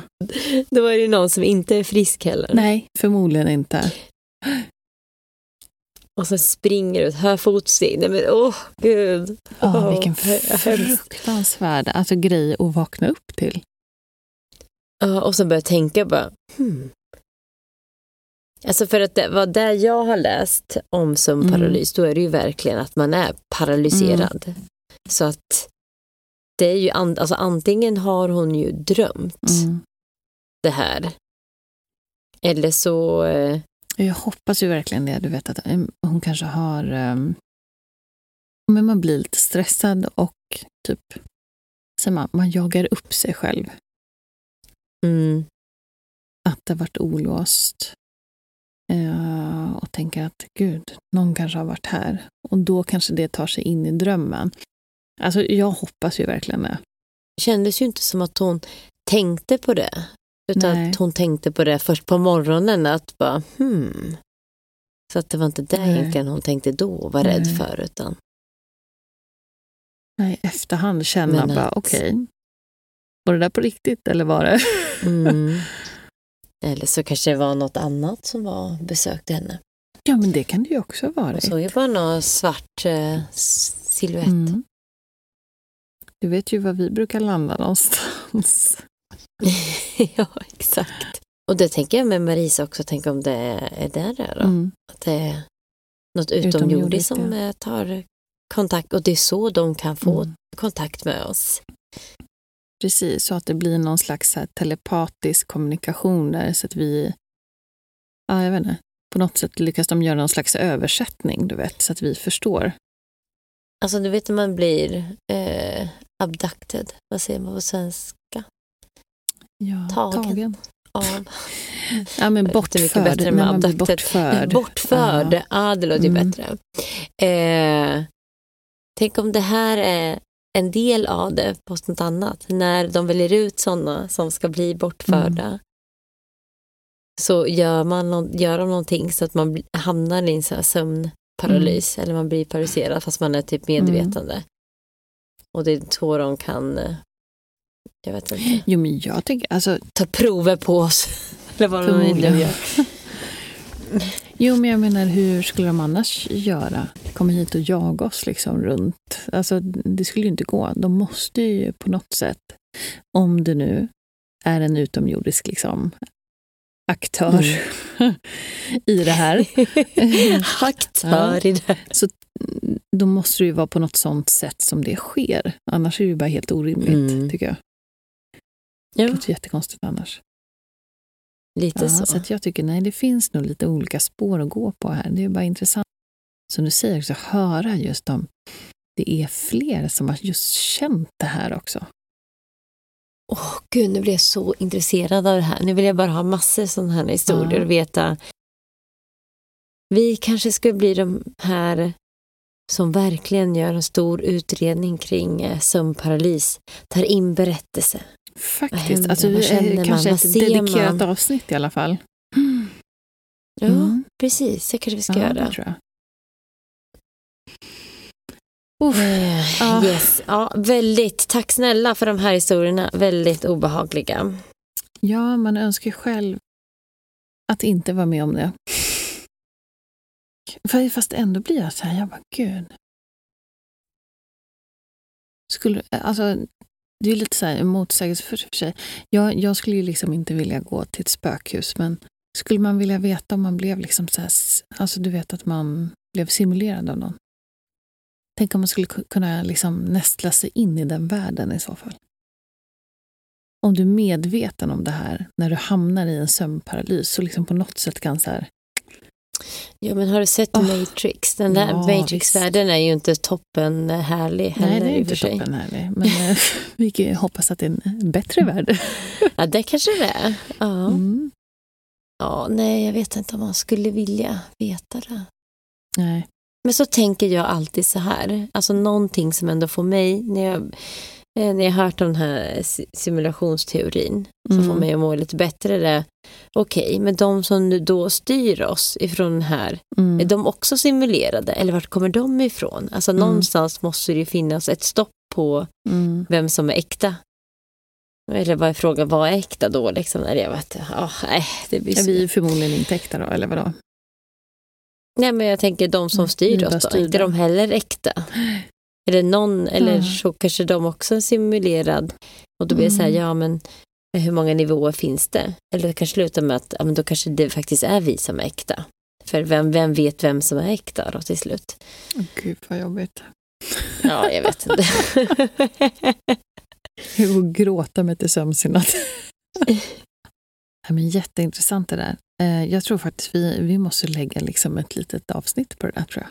Då är det någon som inte är frisk heller. Nej, förmodligen inte. Och sen springer ut, hör fotsteg. Nej men åh gud. Ja, Åh, vilken fruktansvärd alltså, grej att vakna upp till. Ja, och så börjar jag tänka bara, hmm. Alltså för att det, vad där jag har läst om sömnparalys, då är det ju verkligen att man är paralyserad. Så att det är ju, an, alltså antingen har hon ju drömt Mm. det här. Eller så, eh, Jag hoppas ju verkligen det. Du vet att eh, hon kanske har... ehm, men man blir lite stressad och typ... Så man, man jagar upp sig själv. mm, Att det har varit olåst. Eh, och tänker att gud, någon kanske har varit här. Och då kanske det tar sig in i drömmen. Alltså jag hoppas ju verkligen det. kändes ju inte som att hon tänkte på det. Utan Nej. att hon tänkte på det först på morgonen, att bara hmm. Så att det var inte det Nej. egentligen hon tänkte då och var rädd Nej. för. Utan, Nej, efterhand känna Men bara att- okej. Var det där på riktigt eller var det? mm. <laughs> Eller så kanske det var något annat som var besökte henne. Ja, men det kan det ju också vara. Hon såg ju bara någon svart eh, silhuett. Mm. Du vet ju var vi brukar landa någonstans. <laughs> ja, exakt. Och det tänker jag med Marisa också, tänk om det är där då. Mm. Att det är något Utomjordiskt, som eh, tar kontakt och det är så de kan få Mm. kontakt med oss. Precis, så att det blir någon slags här telepatisk kommunikation där så att vi, ja jag vet inte, på något sätt lyckas de göra någon slags översättning, du vet, så att vi förstår. Alltså du vet när man blir eh, abducted, vad säger man på svenska? Ja, Tagen. Av, Ja, men bortförd, bättre med blir abducted. bortförd. bortförd, ja. Ja. det låter ju Mm. bättre. Eh, tänk om det här är en del av det på något annat. När de väljer ut sådana som ska bli bortförda Mm. så gör, man gör de någonting så att man hamnar i en här sömnparalys eller man blir paralyserad fast man är typ medvetande. Och det är så de kan, eh, jag vet inte, Jo, men jag tycker, alltså, ta prover på oss. <laughs> eller vad de nu gör. <laughs> jo, men jag menar, hur skulle de annars göra? Komma hit och jaga oss liksom runt? Alltså, det skulle ju inte gå. De måste ju på något sätt, om det nu är en utomjordisk liksom, aktör <laughs> i det här, Aktör i det. Då måste det ju vara på något sånt sätt som det sker. Annars är det ju bara helt orimligt, Mm. tycker jag. Ja, Det låter jättekonstigt annars. lite Ja, så. så att jag tycker, nej, det finns nog lite olika spår att gå på här. Det är bara intressant, som du säger, också, höra just om det är fler som har just känt det här också. Åh gud, nu blir jag så intresserad av det här. Nu vill jag bara ha massor sådana här historier Ja. och veta. Vi kanske ska bli de här som verkligen gör en stor utredning kring eh, sömnparalys. Tar in berättelse. Faktiskt. händer? Alltså, Vad vi känner man? kanske Vad ett dedikerat man? avsnitt i alla fall. Ja, Mm. precis. Det kanske vi ska Ja, göra. det. Uff. Eh, Ja. Yes. Ja, väldigt. Tack snälla för de här historierna. Väldigt obehagliga. Ja, man önskar ju själv att inte vara med om det. Fast ändå blir jag så här, jag bara, gud. Skulle, alltså, det är lite så här motsägelsefullt för sig. Jag, jag skulle ju liksom inte vilja gå till ett spökhus, men skulle man vilja veta om man blev liksom så här, alltså du vet att man blev simulerad av någon. Tänk om man skulle kunna liksom nästla sig in i den världen i så fall. Om du är medveten om det här när du hamnar i en sömnparalys så liksom på något sätt kan så här, Ja, men har du sett Åh. Matrix? Den där Ja, Matrix-världen är ju inte toppen härlig heller nej det är inte toppen härlig, men eh, <laughs> vi kan ju hoppas att det är en bättre värld. <laughs> Ja, det kanske det är. Ja. Mm. ja, nej, jag vet inte om man skulle vilja veta det. Nej. Men så tänker jag alltid så här, alltså någonting som ändå får mig, när jag När jag har hört om den här si- simulationsteorin så Mm. får mig att må lite bättre. det. Okej, men de som då styr oss ifrån den här, Mm. är de också simulerade? Eller vart kommer de ifrån? Alltså Mm. någonstans måste det ju finnas ett stopp på Mm. vem som är äkta. Eller vad är frågan, vad är äkta då? Liksom? Eller jag vet, oh, nej, det blir så. vi är förmodligen inte äkta då, eller vadå? Nej, men jag tänker de som Mm, styr oss då, inte de heller äkta? <gasps> <sniffs> Eller någon, eller Ja. så kanske de också är simulerad. Och då blir det så här, Mm. ja men hur många nivåer finns det? Eller det kanske slutar med att ja, men då kanske det faktiskt är vi som är äkta. För vem, vem vet vem som är äkta då till slut? Gud vad jobbigt. Ja, jag vet inte. <laughs> Jag får gråta mig till sömns i natt. <laughs> ja, men jätteintressant det där. Eh, Jag tror faktiskt vi, vi måste lägga liksom ett litet avsnitt på det där tror jag.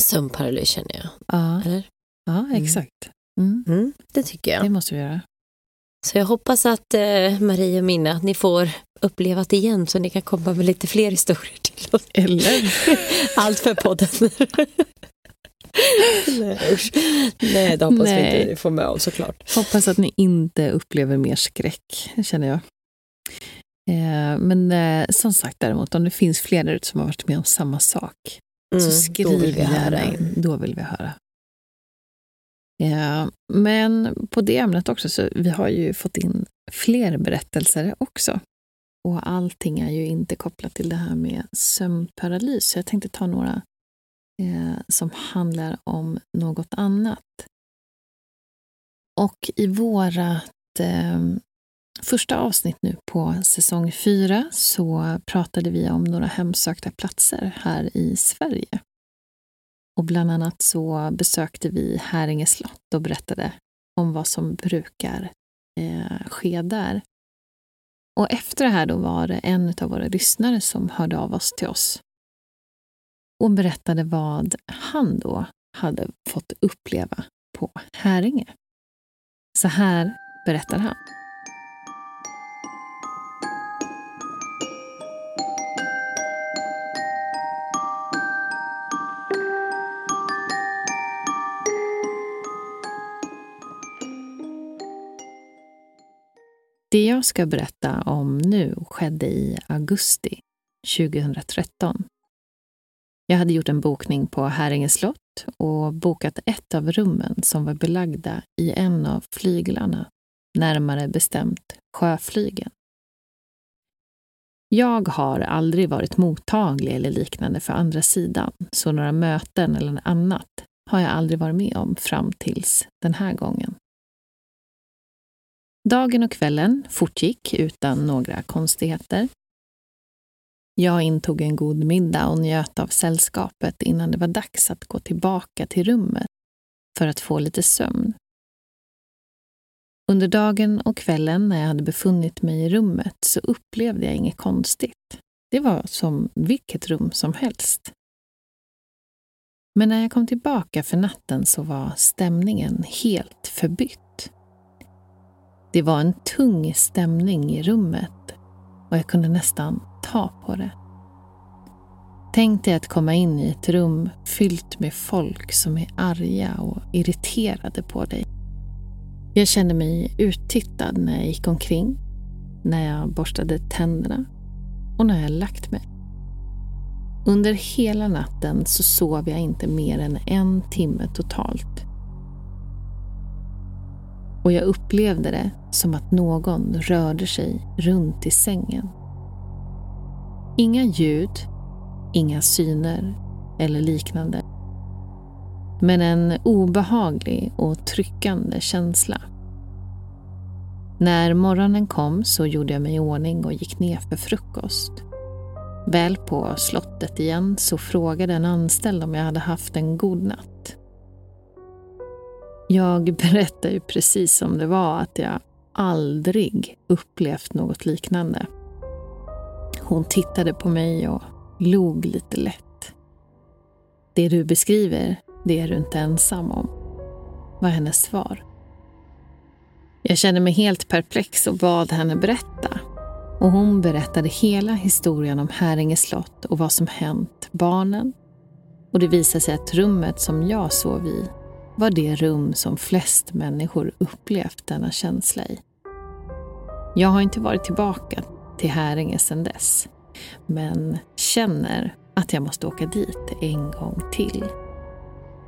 Sömnparalys känner jag. Ja, Eller? ja exakt. Mm, Mm, det tycker jag. Det måste vi göra. Så jag hoppas att eh, Maria och Minna, att ni får uppleva det igen så ni kan komma med lite fler historier till oss. Eller? <laughs> Allt för podden. <laughs> Nej, usch. Nej, det hoppas vi Nej. inte ni får med oss såklart. Hoppas att ni inte upplever mer skräck, känner jag. Eh, Men eh, som sagt däremot, om det finns fler där ute som har varit med om samma sak, så Mm, då skriv vill vi gärna in. Då vill vi höra. Ja, men på det ämnet också, så vi har ju fått in fler berättelser också. Och allting är ju inte kopplat till det här med sömnparalys. Så jag tänkte ta några eh, som handlar om något annat. Och i vårat eh, första avsnitt nu på säsong fyra så pratade vi om några hemsökta platser här i Sverige. Och bland annat så besökte vi Häringe slott och berättade om vad som brukar eh, ske där. Och efter det här då var det en av våra lyssnare som hörde av oss till oss och berättade vad han då hade fått uppleva på Häringe. Så här berättar han. Det jag ska berätta om nu skedde i augusti 2013. Jag hade gjort en bokning på Häringe slott och bokat ett av rummen som var belagda i en av flyglarna, närmare bestämt sjöflygen. Jag har aldrig varit mottaglig eller liknande för andra sidan, så några möten eller annat har jag aldrig varit med om fram tills den här gången. Dagen och kvällen fortgick utan några konstigheter. Jag intog en god middag och njöt av sällskapet innan det var dags att gå tillbaka till rummet för att få lite sömn. Under dagen och kvällen när jag hade befunnit mig i rummet så upplevde jag inget konstigt. Det var som vilket rum som helst. Men när jag kom tillbaka för natten så var stämningen helt förbytt. Det var en tung stämning i rummet och jag kunde nästan ta på det. Tänk dig att komma in i ett rum fyllt med folk som är arga och irriterade på dig. Jag kände mig uttittad när jag gick omkring, när jag borstade tänderna och när jag lagt mig. Under hela natten så sov jag inte mer än en timme totalt. Och jag upplevde det som att någon rörde sig runt i sängen. Inga ljud, inga syner eller liknande. Men en obehaglig och tryckande känsla. När morgonen kom så gjorde jag mig i ordning och gick ner för frukost. Väl på slottet igen så frågade en anställd om jag hade haft en god natt. Jag berättar ju precis som det var att jag aldrig upplevt något liknande. Hon tittade på mig och log lite lätt. Det du beskriver, det är du inte ensam om, var hennes svar. Jag kände mig helt perplex och bad henne berätta. Och hon berättade hela historien om Häringe slott och vad som hänt barnen. Och det visade sig att rummet som jag sov i var det rum som flest människor upplevt denna känsla i. Jag har inte varit tillbaka till Häringe sedan dess, men känner att jag måste åka dit en gång till.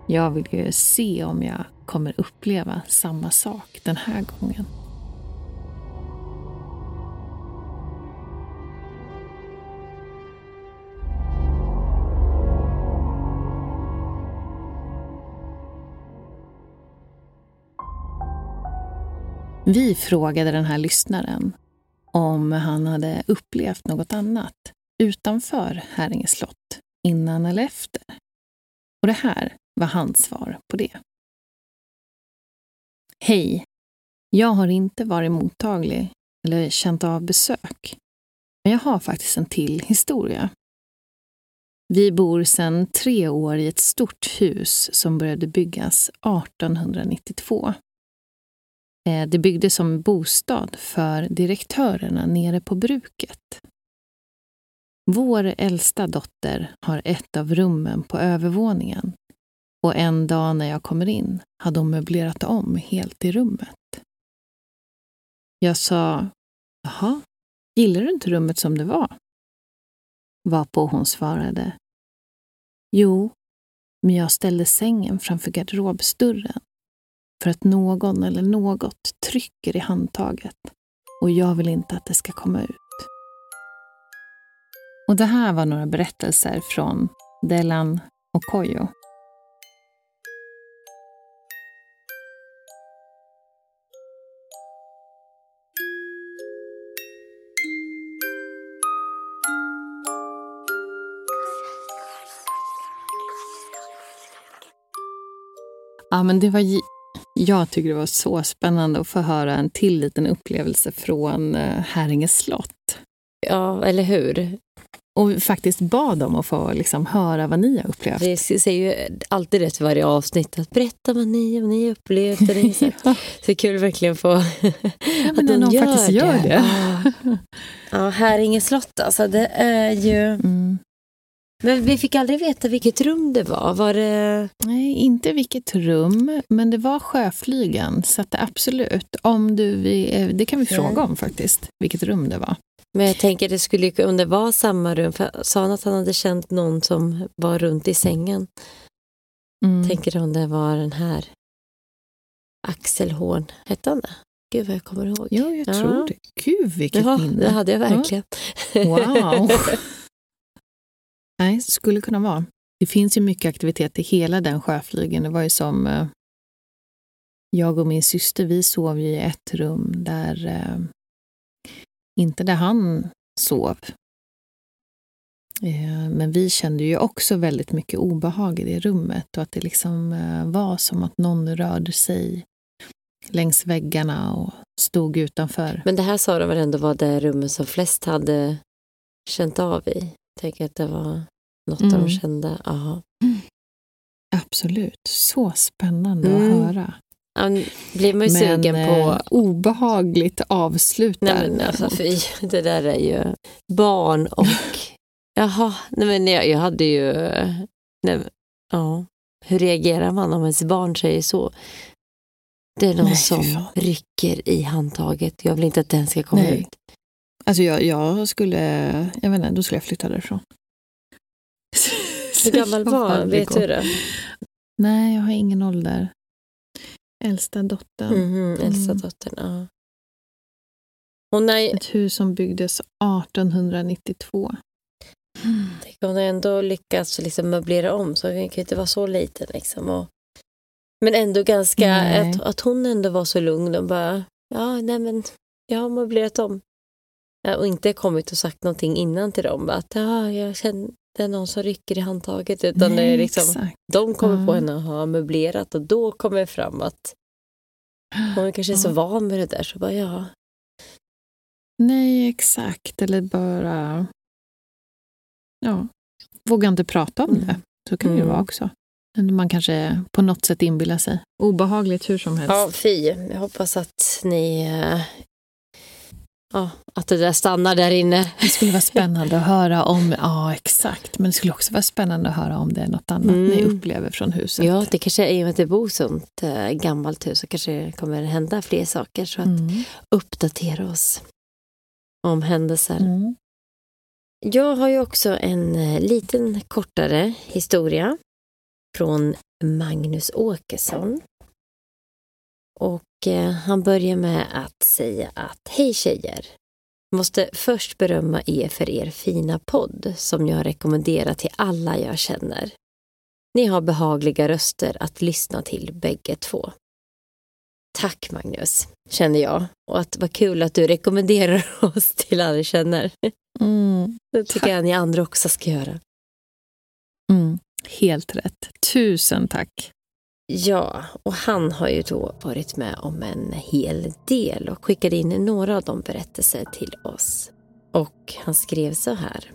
Jag vill ju se om jag kommer uppleva samma sak den här gången. Vi frågade den här lyssnaren om han hade upplevt något annat utanför Häringe slott, innan eller efter. Och det här var hans svar på det. Hej! Jag har inte varit mottaglig eller känt av besök. Men jag har faktiskt en till historia. Vi bor sedan tre år i ett stort hus som började byggas 1892. Eh, det byggdes som bostad för direktörerna nere på bruket. Vår äldsta dotter har ett av rummen på övervåningen och en dag när jag kommer in hade hon möblerat om helt i rummet. Jag sa, jaha, gillar du inte rummet som det var? Varpå hon svarade, jo, men jag ställde sängen framför garderobsdörren för att någon eller något trycker i handtaget och jag vill inte att det ska komma ut. Och det här var några berättelser från Delan och Koyo. Ja, men det var jag tycker det var så spännande att få höra en till liten upplevelse från eh, Häringe slott. Ja, eller hur? Och faktiskt bad om att få liksom höra vad ni har upplevt. Vi säger ju alltid det till varje avsnitt, att berätta vad ni, vad ni upplevt. Och ni Så det är kul verkligen få <laughs> ja, att de gör faktiskt gör det. det. Ja. ja, Häringe slott alltså, det är ju... Mm. Men vi fick aldrig veta vilket rum det var. var det... Nej, inte vilket rum, men det var sjöflygen. Så att absolut, om du, det kan vi fråga om faktiskt, vilket rum det var. Men jag tänker det skulle om det var samma rum, för sa han att han hade känt någon som var runt i sängen. Mm. Tänker om det var den här Axel Horn, hette han det? Gud vad jag kommer ihåg. Ja, jag tror ja. det. Gud vilket ja, minne. det hade jag verkligen. Ja. Wow. <laughs> Nej, det skulle kunna vara. Det finns ju mycket aktivitet i hela den sjöflygen. Det var ju som eh, jag och min syster, vi sov i ett rum där, eh, inte där han sov. Eh, men vi kände ju också väldigt mycket obehag i det rummet och att det liksom eh, var som att någon rörde sig längs väggarna och stod utanför. Men det här sa de väl ändå var det rummet som flest hade känt av i? Tänker att det var något mm. de kände. Aha. Absolut. Så spännande mm. att höra. Ja, blir man ju men, sugen på... Eh, obehagligt avsluta. Nej, men alltså, fy, <laughs> det där är ju barn och... <laughs> Jaha, nej, men jag, jag hade ju... Nej, ja. Hur reagerar man om ens barn säger så? Det är någon nej, som rycker i handtaget. Jag vill inte att den ska komma nej. ut. Alltså jag, jag skulle, jag vet inte, då skulle jag flytta därifrån. Hur gammal <laughs> var Vet du det? Nej, jag har ingen ålder. Äldsta dottern. Mhm, mm, äldsta mm. dottern, ja. Hon är... Ett hus som byggdes 1892. Mm. Hon har ändå lyckats liksom möblera om, så hon kan ju inte vara så liten. Liksom. Och... Men ändå ganska, att, att hon ändå var så lugn och bara, ja, nej men, jag har möblerat om. Och inte kommit och sagt någonting innan till dem. Att ja, jag känner, det är någon som rycker i handtaget. Utan Nej, det är liksom, de kommer ja. på henne att ha möblerat och då kommer det fram att hon <gasps> kanske är så van med det där. Så bara, ja. Nej, exakt. Eller bara... Ja, våga inte prata om mm. det. Så kan det mm. ju vara också. Man kanske på något sätt inbillar sig. Obehagligt hur som helst. Ja, fy. Jag hoppas att ni ja, att det där stannar där inne. Det skulle vara spännande att höra om, ja exakt, men det skulle också vara spännande att höra om det är något annat mm. ni upplever från huset. Ja, det kanske i och med att det bor sånt äh, gammalt hus så kanske det kommer hända fler saker. Så att mm. uppdatera oss om händelser. Mm. Jag har ju också en äh, liten kortare historia från Magnus Åkesson. Och eh, han börjar med att säga att Hej tjejer! Måste först berömma er för er fina podd som jag rekommenderar till alla jag känner. Ni har behagliga röster att lyssna till bägge två. Tack Magnus, känner jag. Och att vad kul att du rekommenderar <laughs> oss till alla du känner. Mm, det tycker jag ni andra också ska göra. Mm, helt rätt. Tusen tack. Ja, och han har ju då varit med om en hel del och skickade in några av de berättelser till oss. Och han skrev så här.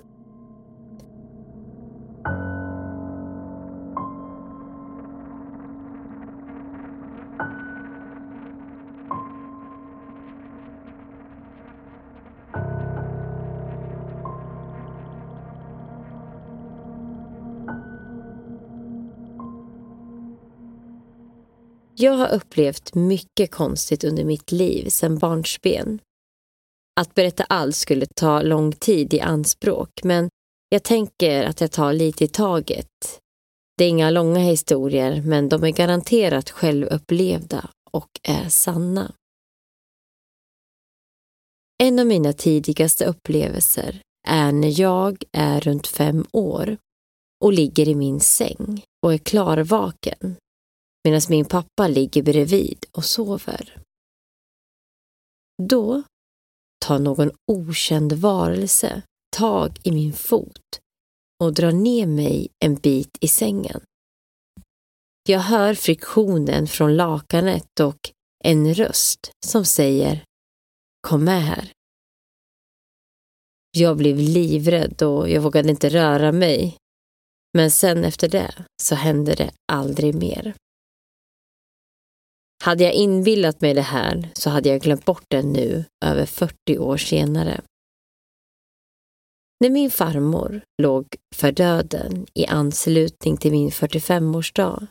Jag har upplevt mycket konstigt under mitt liv sedan barnsben. Att berätta allt skulle ta lång tid i anspråk, men jag tänker att jag tar lite i taget. Det är inga långa historier, men de är garanterat självupplevda och är sanna. En av mina tidigaste upplevelser är när jag är runt fem år och ligger i min säng och är klarvaken medan min pappa ligger bredvid och sover. Då tar någon okänd varelse tag i min fot och drar ner mig en bit i sängen. Jag hör friktionen från lakanet och en röst som säger Kom med här. Jag blev livrädd och jag vågade inte röra mig. Men sen efter det så hände det aldrig mer. Hade jag inbillat mig det här så hade jag glömt bort den nu, över 40 år senare. När min farmor låg för döden i anslutning till min 45-årsdag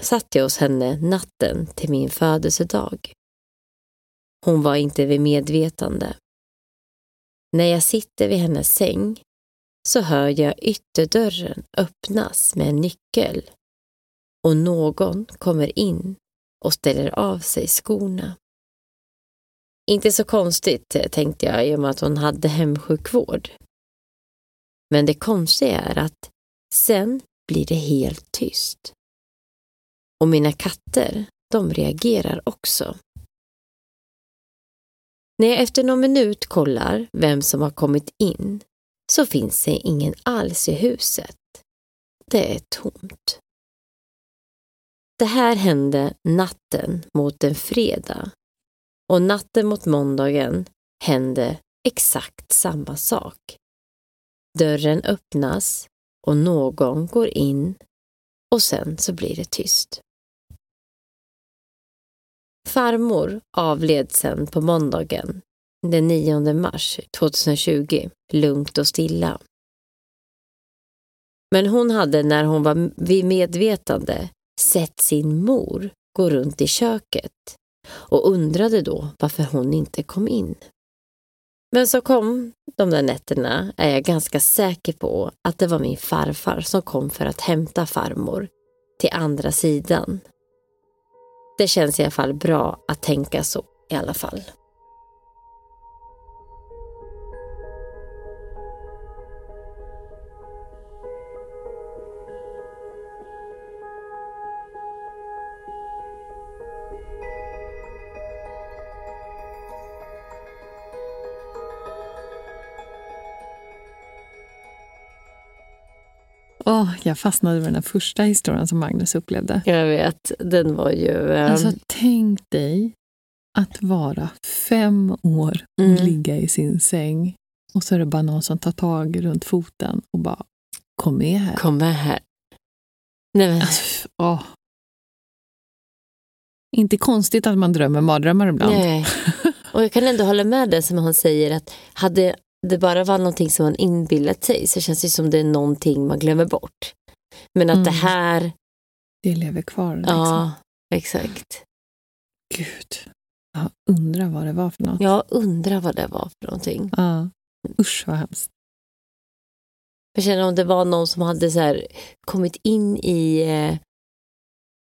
satt jag hos henne natten till min födelsedag. Hon var inte vid medvetande. När jag sitter vid hennes säng så hör jag ytterdörren öppnas med en nyckel och någon kommer in och ställer av sig skorna. Inte så konstigt, tänkte jag, i och med att hon hade hemsjukvård. Men det konstiga är att sen blir det helt tyst. Och mina katter, de reagerar också. När jag efter någon minut kollar vem som har kommit in så finns det ingen alls i huset. Det är tomt. Det här hände natten mot en fredag och natten mot måndagen hände exakt samma sak. Dörren öppnas och någon går in och sen så blir det tyst. Farmor avled sen på måndagen den 9 mars 2020, lugnt och stilla. Men hon hade när hon var vid medvetande sett sin mor gå runt i köket och undrade då varför hon inte kom in. Men så kom de där nätterna är jag ganska säker på att det var min farfar som kom för att hämta farmor till andra sidan. Det känns i alla fall bra att tänka så i alla fall. Oh, jag fastnade med den första historien som Magnus upplevde. Jag vet, den var ju... Um... Alltså, tänk dig att vara fem år och mm. ligga i sin säng och så är det bara någon som tar tag runt foten och bara kom med här. Kom med här. Nej, men... Alltså, oh. Inte konstigt att man drömmer mardrömmar ibland. Nej. <laughs> Och jag kan ändå hålla med det som han säger att hade det bara var någonting som man inbillat sig så känns det som det är någonting man glömmer bort. Men att mm. det här... Det lever kvar. Liksom. Ja, exakt. Gud. Jag undrar vad det var för något. Jag undrar vad det var för någonting. Ja. Usch vad hemskt. Jag känner om det var någon som hade så här, kommit in i... Eh,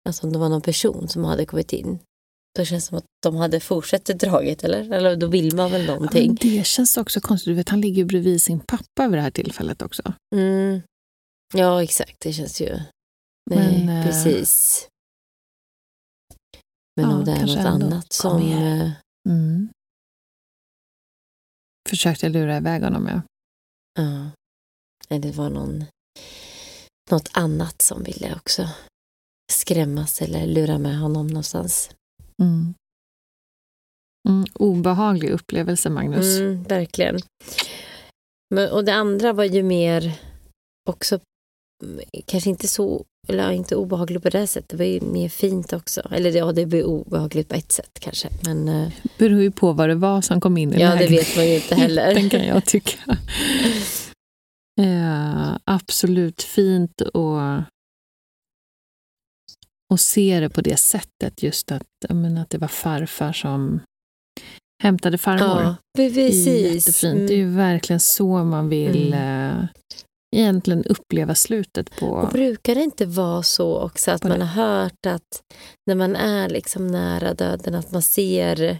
alltså om det var någon person som hade kommit in. Då känns det som att de hade fortsatt draget, eller? Eller då vill man väl någonting. Ja, det känns också konstigt. Du vet, han ligger bredvid sin pappa vid det här tillfället också. Mm. Ja, exakt. Det känns ju... Nej, Men, precis. Men ja, om det är något annat som... Eh, mm. Försökte lura iväg honom, ja. Ja. Nej, det var någon, något annat som ville också skrämmas eller lura med honom någonstans. Mm. Mm, obehaglig upplevelse, Magnus. Mm, verkligen. Men, och det andra var ju mer också, kanske inte så, eller inte obehagligt på det sättet. Det var ju mer fint också. Eller ja, det blev obehagligt på ett sätt kanske. Men, eh, beror ju på vad det var som kom in i Ja, det vet man ju inte heller. Den kan jag tycka. <laughs> Eh, absolut fint och, och se det på det sättet. Just att, men, att det var farfar som hämtade farmor. Ja, precis. Det är jättefint. Mm. Det är ju mm. verkligen så man vill mm. eh, egentligen uppleva slutet på... Och brukar det inte vara så också att man har hört att när man är liksom nära döden att man ser...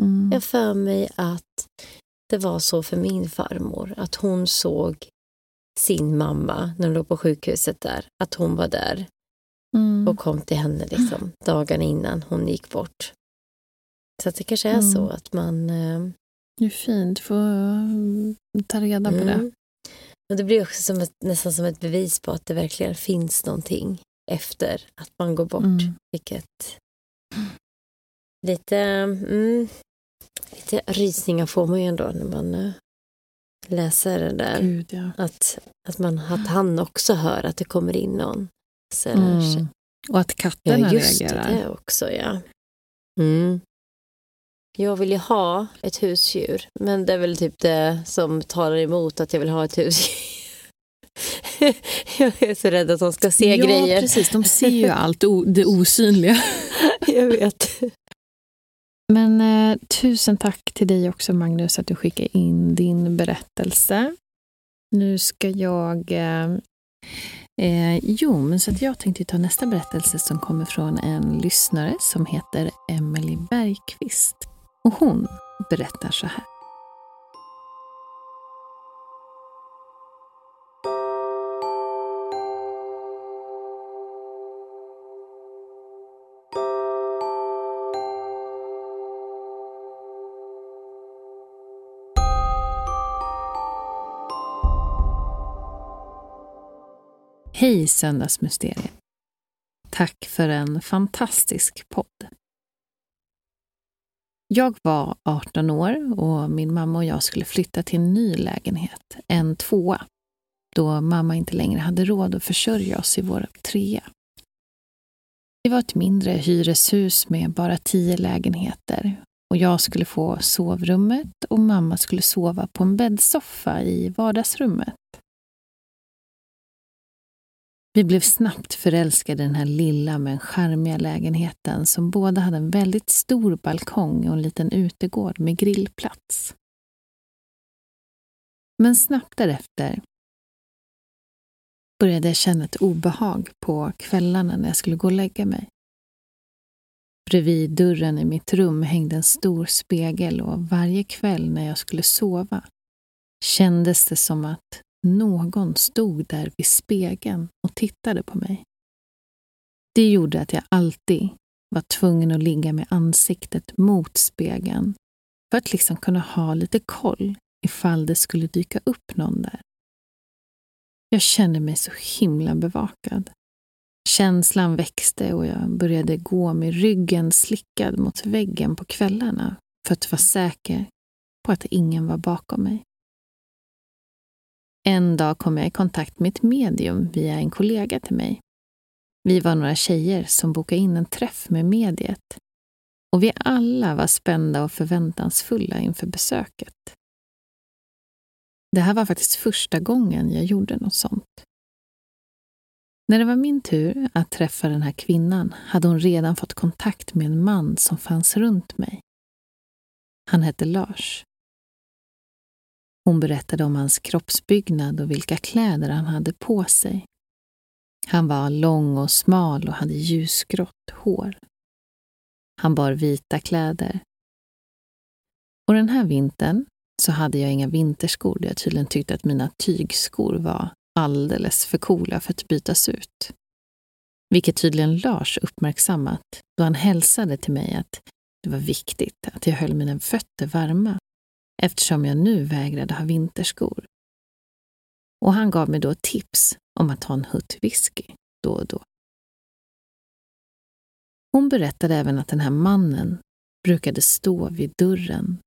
Mm. Jag för mig att det var så för min farmor, att hon såg sin mamma när hon låg på sjukhuset där, att hon var där mm. och kom till henne liksom, dagarna innan hon gick bort. Så det kanske är mm. så att man... Eh, det är fint att få mm, ta reda på mm. det. Och det blir också som ett, nästan som ett bevis på att det verkligen finns någonting efter att man går bort. Mm. Vilket lite, mm, lite rysningar får man ju ändå när man uh, läser det där. Gud, ja. att, att, man, att han också hör att det kommer in någon. Så, mm. Och att katterna ja, just reagerar. Det också, ja. Mm. Jag vill ju ha ett husdjur, men det är väl typ det som talar emot att jag vill ha ett husdjur. <laughs> jag är så rädd att de ska se ja, grejer. Ja, precis. De ser ju <laughs> allt det osynliga. <laughs> jag vet. Men eh, tusen tack till dig också, Magnus, att du skickade in din berättelse. Nu ska jag... Eh, eh, jo, men så att jag tänkte ta nästa berättelse som kommer från en lyssnare som heter Emelie Bergqvist. Och hon berättar så här. Hej Söndagsmysteriet! Tack för en fantastisk podd. Jag var 18 år och min mamma och jag skulle flytta till en ny lägenhet, en tvåa, då mamma inte längre hade råd att försörja oss i vår trea. Det var ett mindre hyreshus med bara tio lägenheter och jag skulle få sovrummet och mamma skulle sova på en bäddsoffa i vardagsrummet. Vi blev snabbt förälskade i den här lilla men charmiga lägenheten som båda hade en väldigt stor balkong och en liten utegård med grillplats. Men snabbt därefter började jag känna ett obehag på kvällarna när jag skulle gå och lägga mig. Bredvid dörren i mitt rum hängde en stor spegel och varje kväll när jag skulle sova kändes det som att någon stod där vid spegeln och tittade på mig. Det gjorde att jag alltid var tvungen att ligga med ansiktet mot spegeln för att liksom kunna ha lite koll ifall det skulle dyka upp någon där. Jag kände mig så himla bevakad. Känslan växte och jag började gå med ryggen slickad mot väggen på kvällarna för att vara säker på att ingen var bakom mig. En dag kom jag i kontakt med ett medium via en kollega till mig. Vi var några tjejer som bokade in en träff med mediet Och vi alla var spända och förväntansfulla inför besöket. Det här var faktiskt första gången jag gjorde något sånt. När det var min tur att träffa den här kvinnan hade hon redan fått kontakt med en man som fanns runt mig. Han hette Lars. Hon berättade om hans kroppsbyggnad och vilka kläder han hade på sig. Han var lång och smal och hade ljusgrått hår. Han bar vita kläder. Och den här vintern så hade jag inga vinterskor då jag tydligen tyckte att mina tygskor var alldeles för coola för att bytas ut. Vilket tydligen Lars uppmärksammat då han hälsade till mig att det var viktigt att jag höll mina fötter varma eftersom jag nu vägrade ha vinterskor. Och han gav mig då tips om att ta en hutt whisky då och då. Hon berättade även att den här mannen brukade stå vid dörren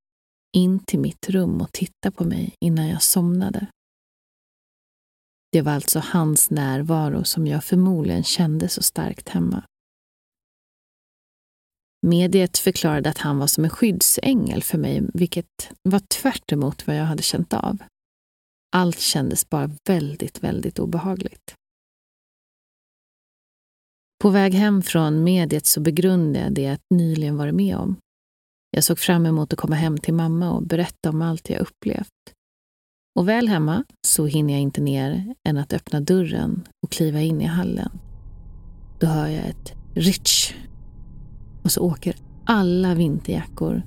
in till mitt rum och titta på mig innan jag somnade. Det var alltså hans närvaro som jag förmodligen kände så starkt hemma. Mediet förklarade att han var som en skyddsängel för mig, vilket var tvärt vad jag hade känt av. Allt kändes bara väldigt, väldigt obehagligt. På väg hem från mediet så begrundade jag det jag nyligen varit med om. Jag såg fram emot att komma hem till mamma och berätta om allt jag upplevt. Och väl hemma så hinner jag inte ner än att öppna dörren och kliva in i hallen. Då hör jag ett ritsch och så åker alla vinterjackor,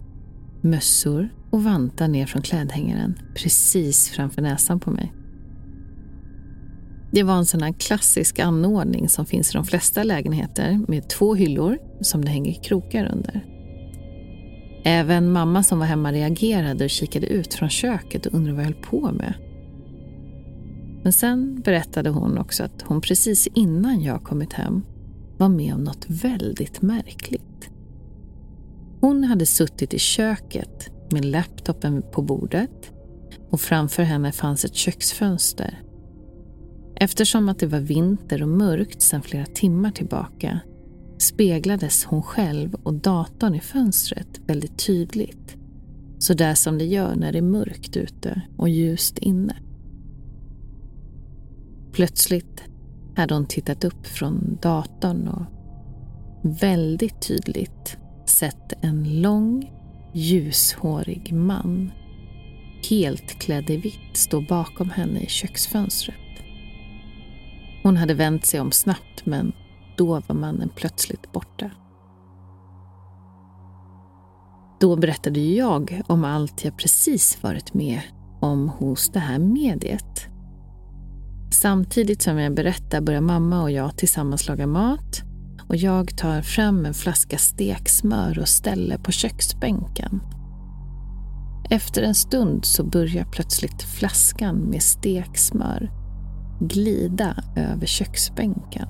mössor och vantar ner från klädhängaren precis framför näsan på mig. Det var en sån här klassisk anordning som finns i de flesta lägenheter med två hyllor som det hänger krokar under. Även mamma som var hemma reagerade och kikade ut från köket och undrade vad jag höll på med. Men sen berättade hon också att hon precis innan jag kommit hem var med om något väldigt märkligt. Hon hade suttit i köket med laptopen på bordet och framför henne fanns ett köksfönster. Eftersom att det var vinter och mörkt sedan flera timmar tillbaka speglades hon själv och datorn i fönstret väldigt tydligt. Så där som det gör när det är mörkt ute och ljust inne. Plötsligt hade hon tittat upp från datorn och väldigt tydligt sett en lång, ljushårig man helt klädd i vitt stå bakom henne i köksfönstret. Hon hade vänt sig om snabbt men då var mannen plötsligt borta. Då berättade jag om allt jag precis varit med om hos det här mediet. Samtidigt som jag berättar börjar mamma och jag tillsammans laga mat och jag tar fram en flaska steksmör och ställer på köksbänken. Efter en stund så börjar plötsligt flaskan med steksmör glida över köksbänken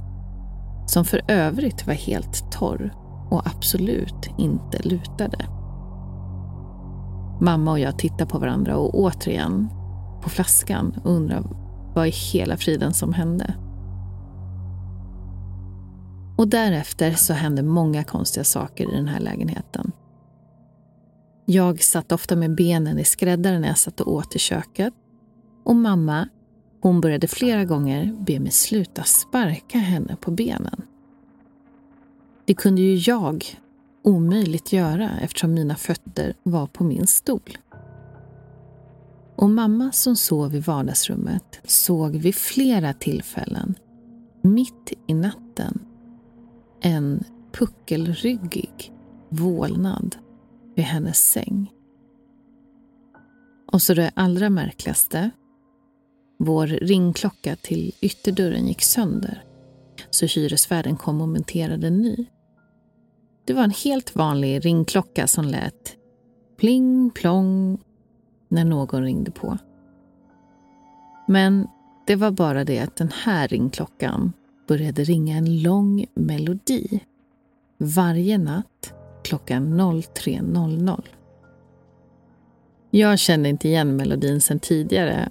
som för övrigt var helt torr och absolut inte lutade. Mamma och jag tittar på varandra och återigen på flaskan och undrar vad i hela friden som hände. Och därefter så hände många konstiga saker i den här lägenheten. Jag satt ofta med benen i skräddaren när jag satt och åt i köket. Och mamma hon började flera gånger be mig sluta sparka henne på benen. Det kunde ju jag omöjligt göra eftersom mina fötter var på min stol. Och mamma som sov i vardagsrummet såg vid flera tillfällen, mitt i natten, en puckelryggig vålnad vid hennes säng. Och så det allra märkligaste vår ringklocka till ytterdörren gick sönder så hyresvärden kom och monterade en ny. Det var en helt vanlig ringklocka som lät pling plong när någon ringde på. Men det var bara det att den här ringklockan började ringa en lång melodi varje natt klockan 03.00. Jag kände inte igen melodin sedan tidigare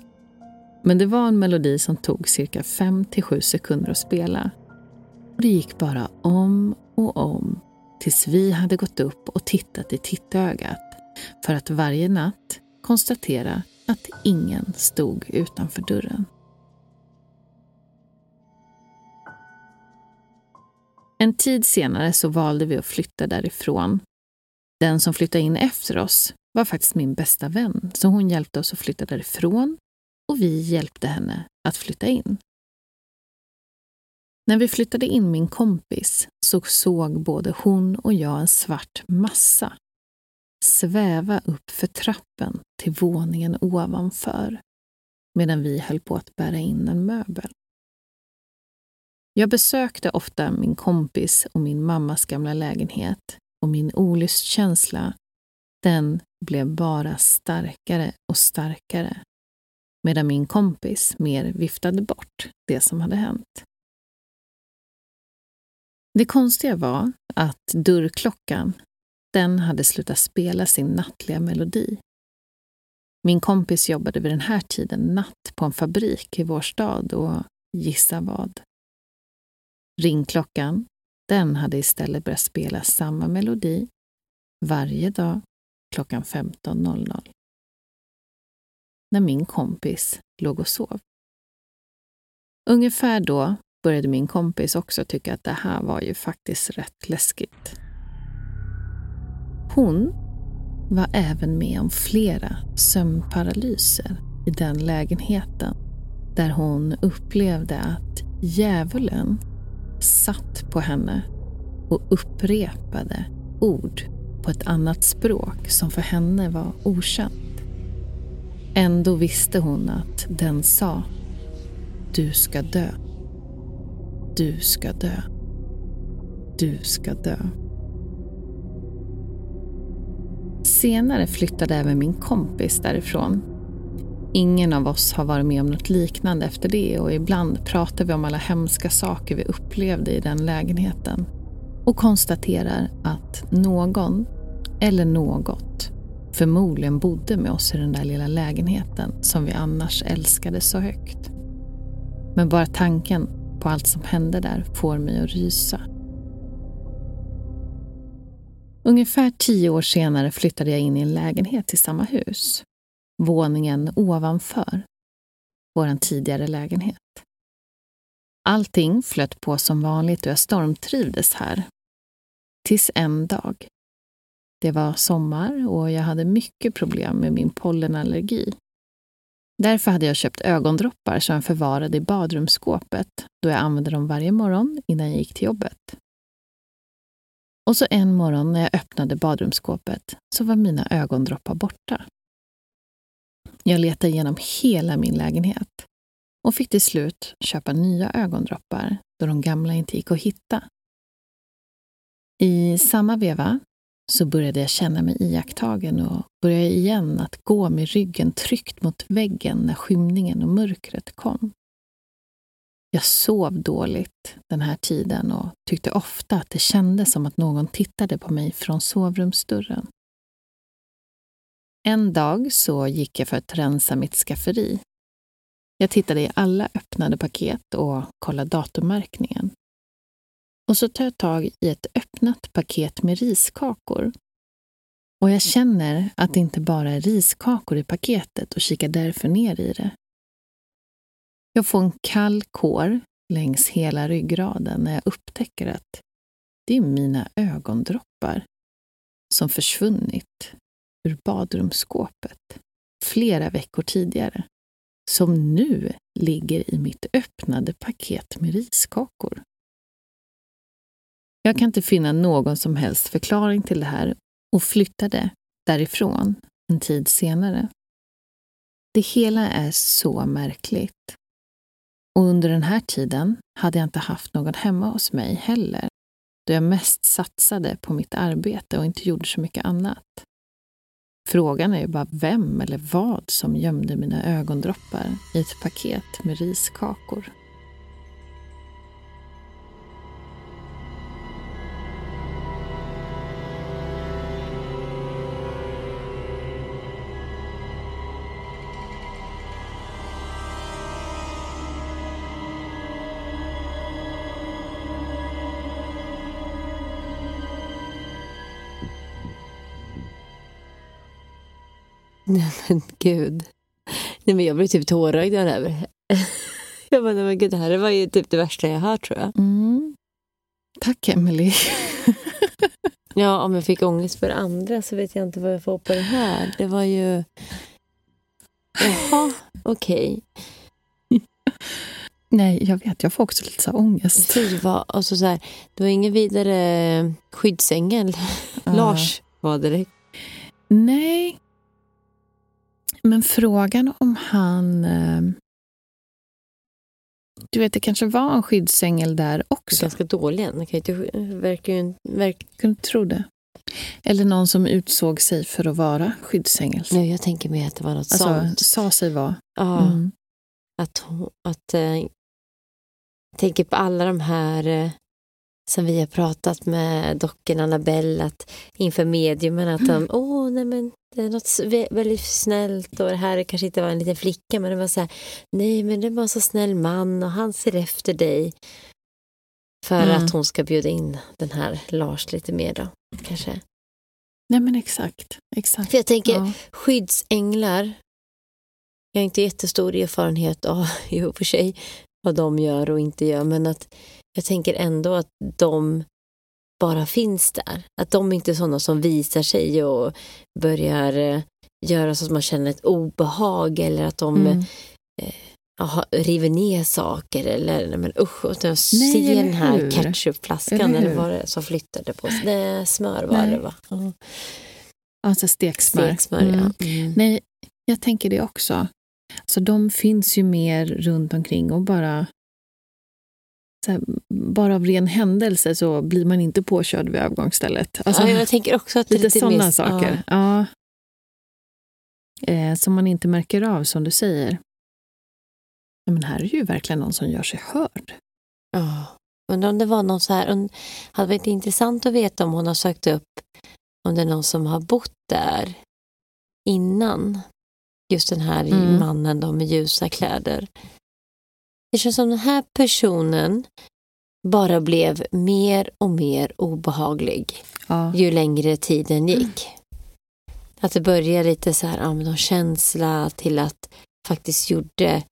men det var en melodi som tog cirka 5 7 sekunder att spela. Och det gick bara om och om tills vi hade gått upp och tittat i tittögat för att varje natt konstatera att ingen stod utanför dörren. En tid senare så valde vi att flytta därifrån. Den som flyttade in efter oss var faktiskt min bästa vän, så hon hjälpte oss att flytta därifrån och vi hjälpte henne att flytta in. När vi flyttade in min kompis så såg både hon och jag en svart massa sväva upp för trappen till våningen ovanför medan vi höll på att bära in en möbel. Jag besökte ofta min kompis och min mammas gamla lägenhet och min olustkänsla, den blev bara starkare och starkare medan min kompis mer viftade bort det som hade hänt. Det konstiga var att dörrklockan, den hade slutat spela sin nattliga melodi. Min kompis jobbade vid den här tiden natt på en fabrik i vår stad och gissa vad? Ringklockan, den hade istället börjat spela samma melodi varje dag klockan 15.00. När min kompis låg och sov. Ungefär då började min kompis också tycka att det här var ju faktiskt rätt läskigt. Hon var även med om flera sömnparalyser i den lägenheten där hon upplevde att djävulen satt på henne och upprepade ord på ett annat språk som för henne var okänt. Ändå visste hon att den sa Du ska dö. Du ska dö. Du ska dö. Senare flyttade även min kompis därifrån. Ingen av oss har varit med om något liknande efter det och ibland pratar vi om alla hemska saker vi upplevde i den lägenheten och konstaterar att någon, eller något, förmodligen bodde med oss i den där lilla lägenheten som vi annars älskade så högt. Men bara tanken på allt som hände där får mig att rysa. Ungefär tio år senare flyttade jag in i en lägenhet i samma hus. Våningen ovanför vår tidigare lägenhet. Allting flöt på som vanligt och jag stormtrivdes här. Tills en dag. Det var sommar och jag hade mycket problem med min pollenallergi. Därför hade jag köpt ögondroppar som jag förvarade i badrumsskåpet då jag använde dem varje morgon innan jag gick till jobbet. Och så en morgon när jag öppnade badrumsskåpet så var mina ögondroppar borta. Jag letade igenom hela min lägenhet och fick till slut köpa nya ögondroppar då de gamla inte gick att hitta. I samma veva så började jag känna mig iakttagen och började igen att gå med ryggen tryckt mot väggen när skymningen och mörkret kom. Jag sov dåligt den här tiden och tyckte ofta att det kändes som att någon tittade på mig från sovrumsdörren. En dag så gick jag för att rensa mitt skafferi. Jag tittade i alla öppnade paket och kollade datummärkningen. Och så tar jag tag i ett öppnat paket med riskakor. Och jag känner att det inte bara är riskakor i paketet och kikar därför ner i det. Jag får en kall kår längs hela ryggraden när jag upptäcker att det är mina ögondroppar som försvunnit ur badrumsskåpet flera veckor tidigare, som nu ligger i mitt öppnade paket med riskakor. Jag kan inte finna någon som helst förklaring till det här och flyttade därifrån en tid senare. Det hela är så märkligt. Och under den här tiden hade jag inte haft någon hemma hos mig heller, då jag mest satsade på mitt arbete och inte gjorde så mycket annat. Frågan är ju bara vem eller vad som gömde mina ögondroppar i ett paket med riskakor. Nej men gud. Nej men jag blev typ tårögd när över. <laughs> Jag bara, nej men gud, det här var ju typ det värsta jag hört tror jag. Mm. Tack Emily. <laughs> Ja, om jag fick ångest för andra så vet jag inte vad jag får på det här. Det var ju... Jaha, okej. <laughs> Nej, jag vet. Jag får också lite så här ångest. Fy vad, alltså så här, det var ingen vidare skyddsängel. Lars var det. Nej. Men frågan om han... eh, Du vet, det kanske var en skyddsängel där också. Ganska dålig. Det kan ju verkar ju. Verk, Kunde tro det. Eller någon som utsåg sig för att vara skyddsängel. nej, jag tänker mig att det var något Alltså, sånt. sa sig vara. Ja, Mm. att, att jag tänker på alla de här eh, som vi har pratat med dockan Annabelle att inför mediumen att de, åh nej men det är något väldigt snällt och det här kanske inte var en liten flicka men det var så här, nej men det var en så snäll man och han ser efter dig. För Mm. att hon ska bjuda in den här Lars lite mer då, kanske. Nej, men exakt. exakt. För jag tänker, Ja. skyddsänglar, jag har inte jättestor erfarenhet av <laughs> i och för sig vad de gör och inte gör, men att jag tänker ändå att de bara finns där. Att de inte är sådana som visar sig och börjar eh, göra så att man känner ett obehag eller att de Mm. aha, river ner saker eller nej, men usch, och jag Nej, ser eller den här ketchupflaskan Eller vad det är som flyttade på sig. Nej, smör var Nej. det va? Ja. Alltså steksmör. Steksmör, Mm. ja. Mm. Nej, jag tänker det också. Så de finns ju mer runt omkring och bara här, bara av ren händelse så blir man inte påkörd vid övergångsstället. Alltså, ja, jag tänker också att det är lite lite sådana mer- saker. Ja. Eh, som man inte märker av, som du säger. Ja, Men här är ju verkligen någon som gör sig hörd. Ja. Undrar om det var någon så här, und- hade varit intressant att veta om hon har sökt upp om det är någon som har bott där innan. Just den här Mm. mannen då med ljusa kläder. Det känns som den här personen bara blev mer och mer obehaglig Ja. ju längre tiden gick. Att det började lite så här, ja, någon känsla till att faktiskt gjorde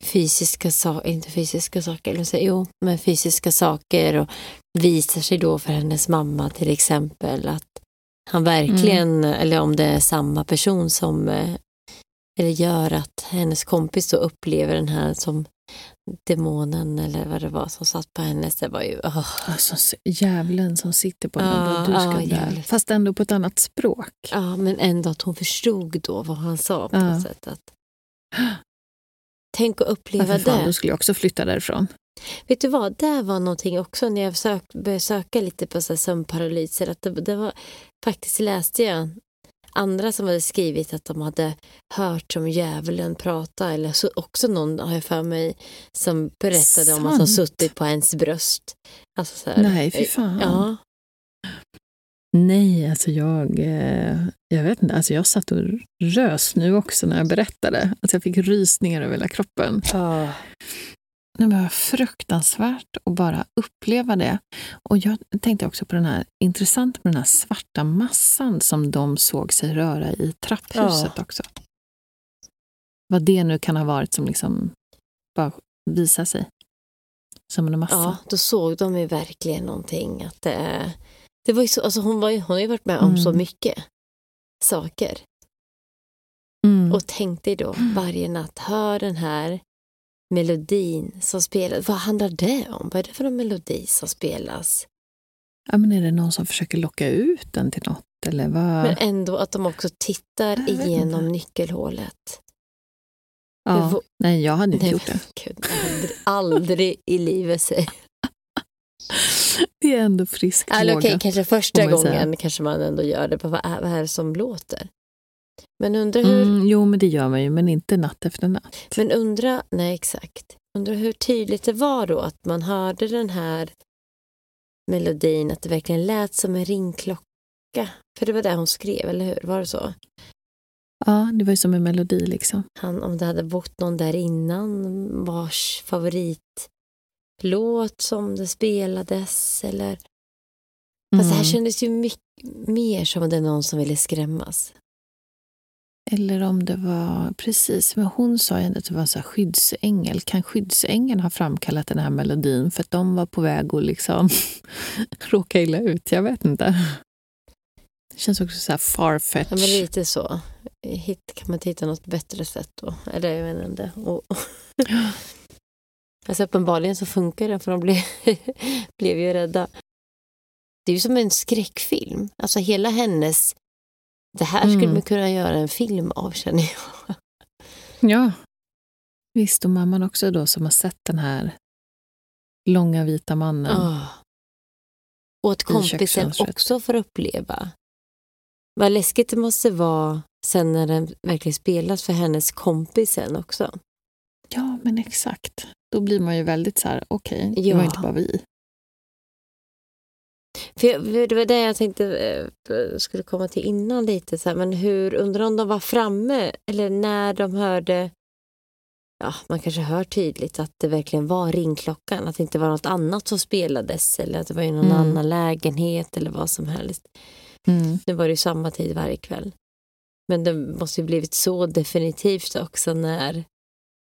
fysiska saker, inte fysiska saker, eller så, jo, men fysiska saker och visar sig då för hennes mamma till exempel att han verkligen, eller om det är samma person som eh, eller gör att hennes kompis då upplever den här som demonen eller vad det var som satt på hennes, det var ju, åh. Alltså djävulen som sitter på den och du ska dö. Fast ändå på ett annat språk. Ja, men ändå att hon förstod då vad han sa på något sätt. Att... Tänk att uppleva fan, det. då skulle jag också flytta därifrån. Vet du vad, det var någonting också när jag sök, började söka lite på så sömnparalyser. Att det, det var, faktiskt läste jag andra som hade skrivit att de hade hört som djävulen prata. Eller så också någon, har jag för mig, som berättade om att de Sant. suttit på ens bröst. Alltså så här, Nej, fy fan. Ja, Nej, alltså jag, eh, jag vet inte, alltså jag satt och rös nu också när jag berättade. Alltså jag fick rysningar över hela kroppen. ja. Det var fruktansvärt att bara uppleva det. Och jag tänkte också på den här, intressant med den här svarta massan som de såg sig röra i trapphuset också. Vad det nu kan ha varit som liksom bara visar sig som en massa. Ja, då såg de ju verkligen någonting. Att det, det var ju så, alltså hon, var ju, hon har ju varit med om Mm. så mycket saker. Mm. Och tänk dig då varje natt, hör den här melodin som spelas. Vad handlar det om? Vad är det för en melodi som spelas? ja, men är det någon som försöker locka ut den till något? Eller vad? Men ändå att de också tittar igenom nyckelhålet. ja. var- Nej, jag hade inte Nej, gjort det. Gud, aldrig, aldrig i livet säger <laughs> Det är ändå friskt Eller okej, vågat. kanske första får man säga. gången kanske man ändå gör det. På vad, är, vad är det som låter? Men undrar hur, Mm, jo, men det gör man ju, men inte natt efter natt. men undra, nej exakt. Undrar hur tydligt det var då att man hörde den här melodin, att det verkligen lät som en ringklocka. För det var det hon skrev, eller hur? Var det så? Ja, det var ju som en melodi liksom. Han, om det hade bott någon där innan vars favoritlåt som det spelades eller... Fast det här Mm. kändes ju mycket mer som om det är någon som ville skrämmas. Eller om det var, precis, men hon sa ju att det var en så här skyddsängel. Kan skyddsängeln ha framkallat den här melodin för att de var på väg att liksom <laughs> råka illa ut? Jag vet inte. Det känns också så här farfetch. Ja, men lite så. Hit, kan man inte hitta något bättre sätt då? Eller jag vet inte. Och, <gasps> alltså uppenbarligen så funkar det för de blev, <laughs> blev ju rädda. Det är ju som en skräckfilm. Alltså hela hennes... Det här skulle Mm. man kunna göra en film av känner jag. Ja. Visst, och mamman också då som har sett den här långa vita mannen. Ah. Och att kompisen också får uppleva. Vad läskigt det måste vara sen när den verkligen spelas för hennes kompis sen också. Ja, men exakt. Då blir man ju väldigt så här, okej, det Ja. var inte bara vi. För det var det jag tänkte eh, skulle komma till innan lite. Så här, men hur, undrar om de var framme eller när de hörde Ja, man kanske hör tydligt att det verkligen var ringklockan. Att det inte var något annat som spelades eller att det var i någon Mm. annan lägenhet eller vad som helst. Mm. Nu var det ju samma tid varje kväll. Men det måste ju blivit så definitivt också när,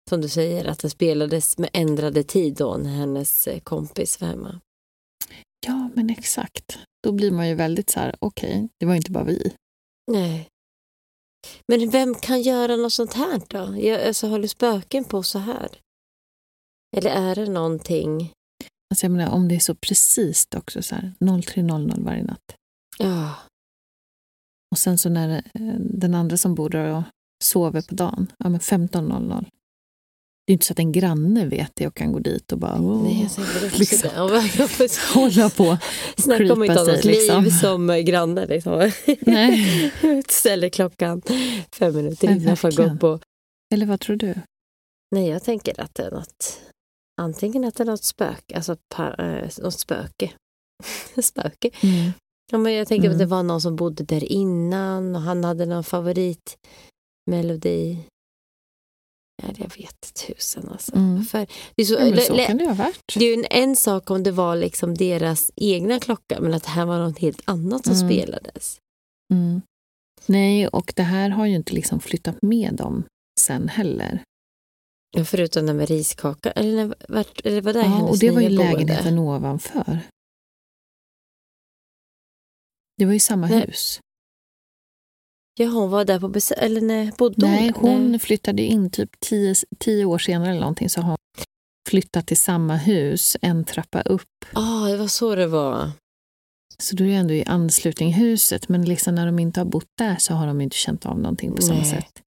som du säger, att det spelades med ändrade tid då när hennes eh, kompis var hemma. Ja, men exakt. Då blir man ju väldigt så här, okej, det var inte bara vi. Nej. Men vem kan göra något sånt här då? Jag, alltså, håller spöken på så här? Eller är det någonting... Alltså jag menar, om det är så precis också, så här 03.00 varje natt. Ja, Och sen så när eh, den andra som bor där och sover på dagen, ja men 15.00. Det är inte så att en granne vet det och kan gå dit och bara åh, nej, jag liksom. <laughs> hålla på. Snacka om inte ha något liksom. liv som eh, granne. Liksom. Nej. <laughs> Ställer klockan fem minuter innan för att gå upp och... Eller vad tror du? Nej, jag tänker att det är något... Antingen att det är något spöke, alltså pa, eh, något spöke. <laughs> spöke. Ja, men jag tänker att det Mm. var någon som bodde där innan och han hade någon favoritmelodi. Ja, jag vet tusen alltså. Mm. För det, är så, Ja, så kan det ha varit. det är en, en sak om det var liksom deras egna klocka men att det här var något helt annat som Mm. spelades. Mm. Nej, och det här har ju inte liksom flyttat med dem sen heller. Ja, Förutom den med riskaka. Eller, när- vart, eller var det Ja, hennes och det var ju boende? lägenheten ovanför. Det var ju samma Nej. hus. Ja, hon var där på besök. Eller nej, bodde Nej, hon där? hon flyttade in typ tio, tio år senare eller någonting så har hon flyttat till samma hus, en trappa upp. Ja, det var så det var. Så då är det ändå i anslutning huset, men liksom när de inte har bott där så har de inte känt av någonting på samma Nej. sätt.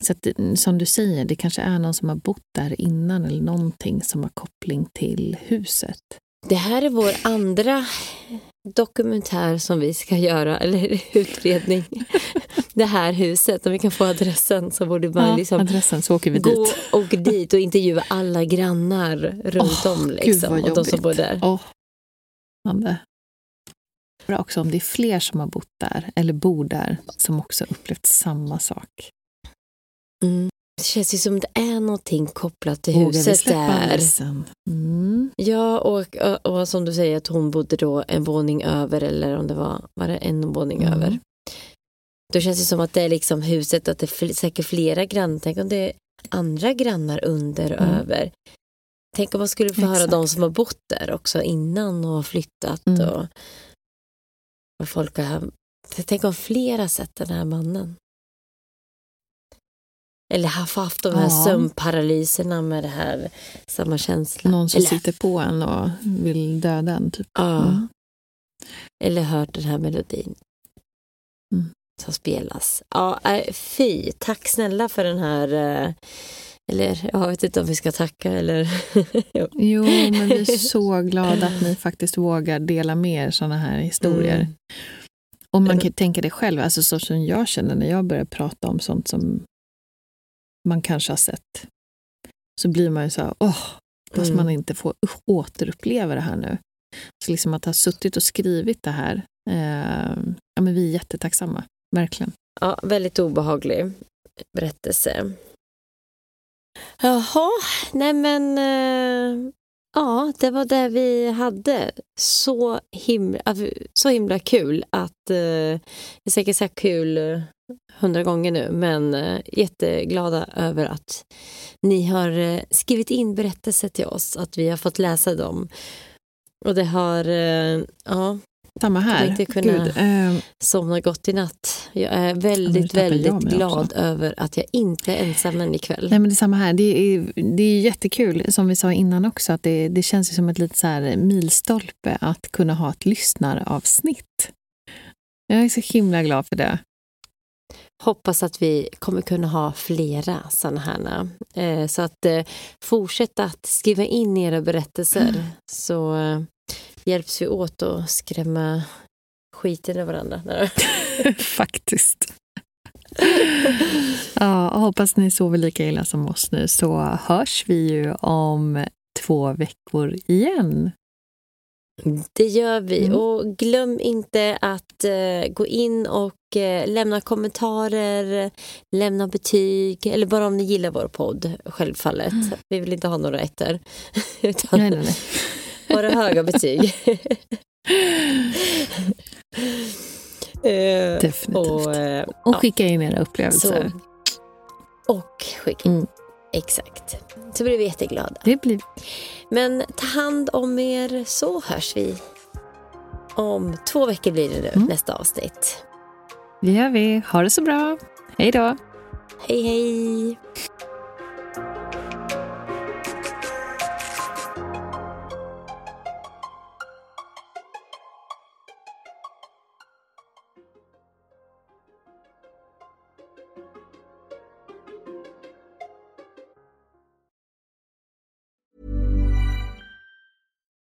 Så att, som du säger, det kanske är någon som har bott där innan eller någonting som har koppling till huset. Det här är vår andra dokumentär som vi ska göra, eller <laughs> utredning. Det här huset, om vi kan få adressen så borde man Ja, liksom adressen så åker vi gå dit. och dit och intervjua alla grannar runt Åh, om. Liksom, och de som bor där. Spännande. Bra också om det är fler som har bott där eller bor där som också upplevt samma sak. Mm. Det känns ju som det är någonting kopplat till Vågar huset där. Mm. Ja, och, och, och som du säger att hon bodde då en våning över eller om det var, var det en våning Mm. över. Då känns det som att det är liksom huset, att det är säkert flera grannar. Tänk om det är andra grannar under och Mm. över. Tänk om man skulle få höra Exakt. de som har bott där också innan och har flyttat. Mm. Och, och folk har, tänk om flera sett den här mannen. Eller haft, haft de här Ja. sömnparalyserna med det här, samma känsla. Någon som Eller- sitter på en och vill döda en. Typ. Ja. Mm. Eller hört den här melodin Mm. som spelas. Ja, äh, fy. Tack snälla för den här... eh, Eller jag vet inte om vi ska tacka eller... <laughs> Jo, men vi är <laughs> så glada att ni faktiskt vågar dela med er sådana här historier. Mm. Och man kan ju tänka det själv, alltså så som jag känner när jag börjar prata om sånt som man kanske har sett. Så blir man ju så här, åh, fast Mm. man inte får återuppleva det här nu. Så liksom att ha suttit och skrivit det här, eh, ja men vi är jättetacksamma, verkligen. Ja, väldigt obehaglig berättelse. Jaha, nej men... eh, Ja, det var det vi hade. Så himla, så himla kul att... eh, Det är säkert så här kul hundra gånger nu, men eh, jätteglada över att ni har eh, skrivit in berättelser till oss, att vi har fått läsa dem. Och det har, eh, ja, samma här. inte kunna Gud, eh, somna gott i natt. Jag är väldigt, väldigt glad också. över att jag inte är ensam ikväll. Nej, men det är samma här. Det är, det är jättekul, som vi sa innan också, att det, det känns som ett litet så här milstolpe att kunna ha ett lyssnaravsnitt. Jag är så himla glad för det. Hoppas att vi kommer kunna ha flera sådana här. Eh, så att eh, fortsätt att skriva in era berättelser mm. så eh, hjälps vi åt att skrämma skiten ur varandra. <laughs> Faktiskt. ja, hoppas ni sover lika illa som oss nu så hörs vi ju om två veckor igen. Det gör vi. Mm. Och glöm inte att uh, gå in och uh, lämna kommentarer, lämna betyg eller bara om ni gillar vår podd, självfallet. Mm. Vi vill inte ha några ettor. <laughs> Utan nej, nej, nej. <laughs> bara höga betyg. uh, <laughs> Definitivt. Och, och skicka in era upplevelser. Så, och skicka in. Mm. Exakt. Så blir vi jätteglada. Det blir Men ta hand om er så hörs vi. Om två veckor blir det nu, mm. nästa avsnitt. Det gör vi. Ha det så bra. Hej då. Hej, hej.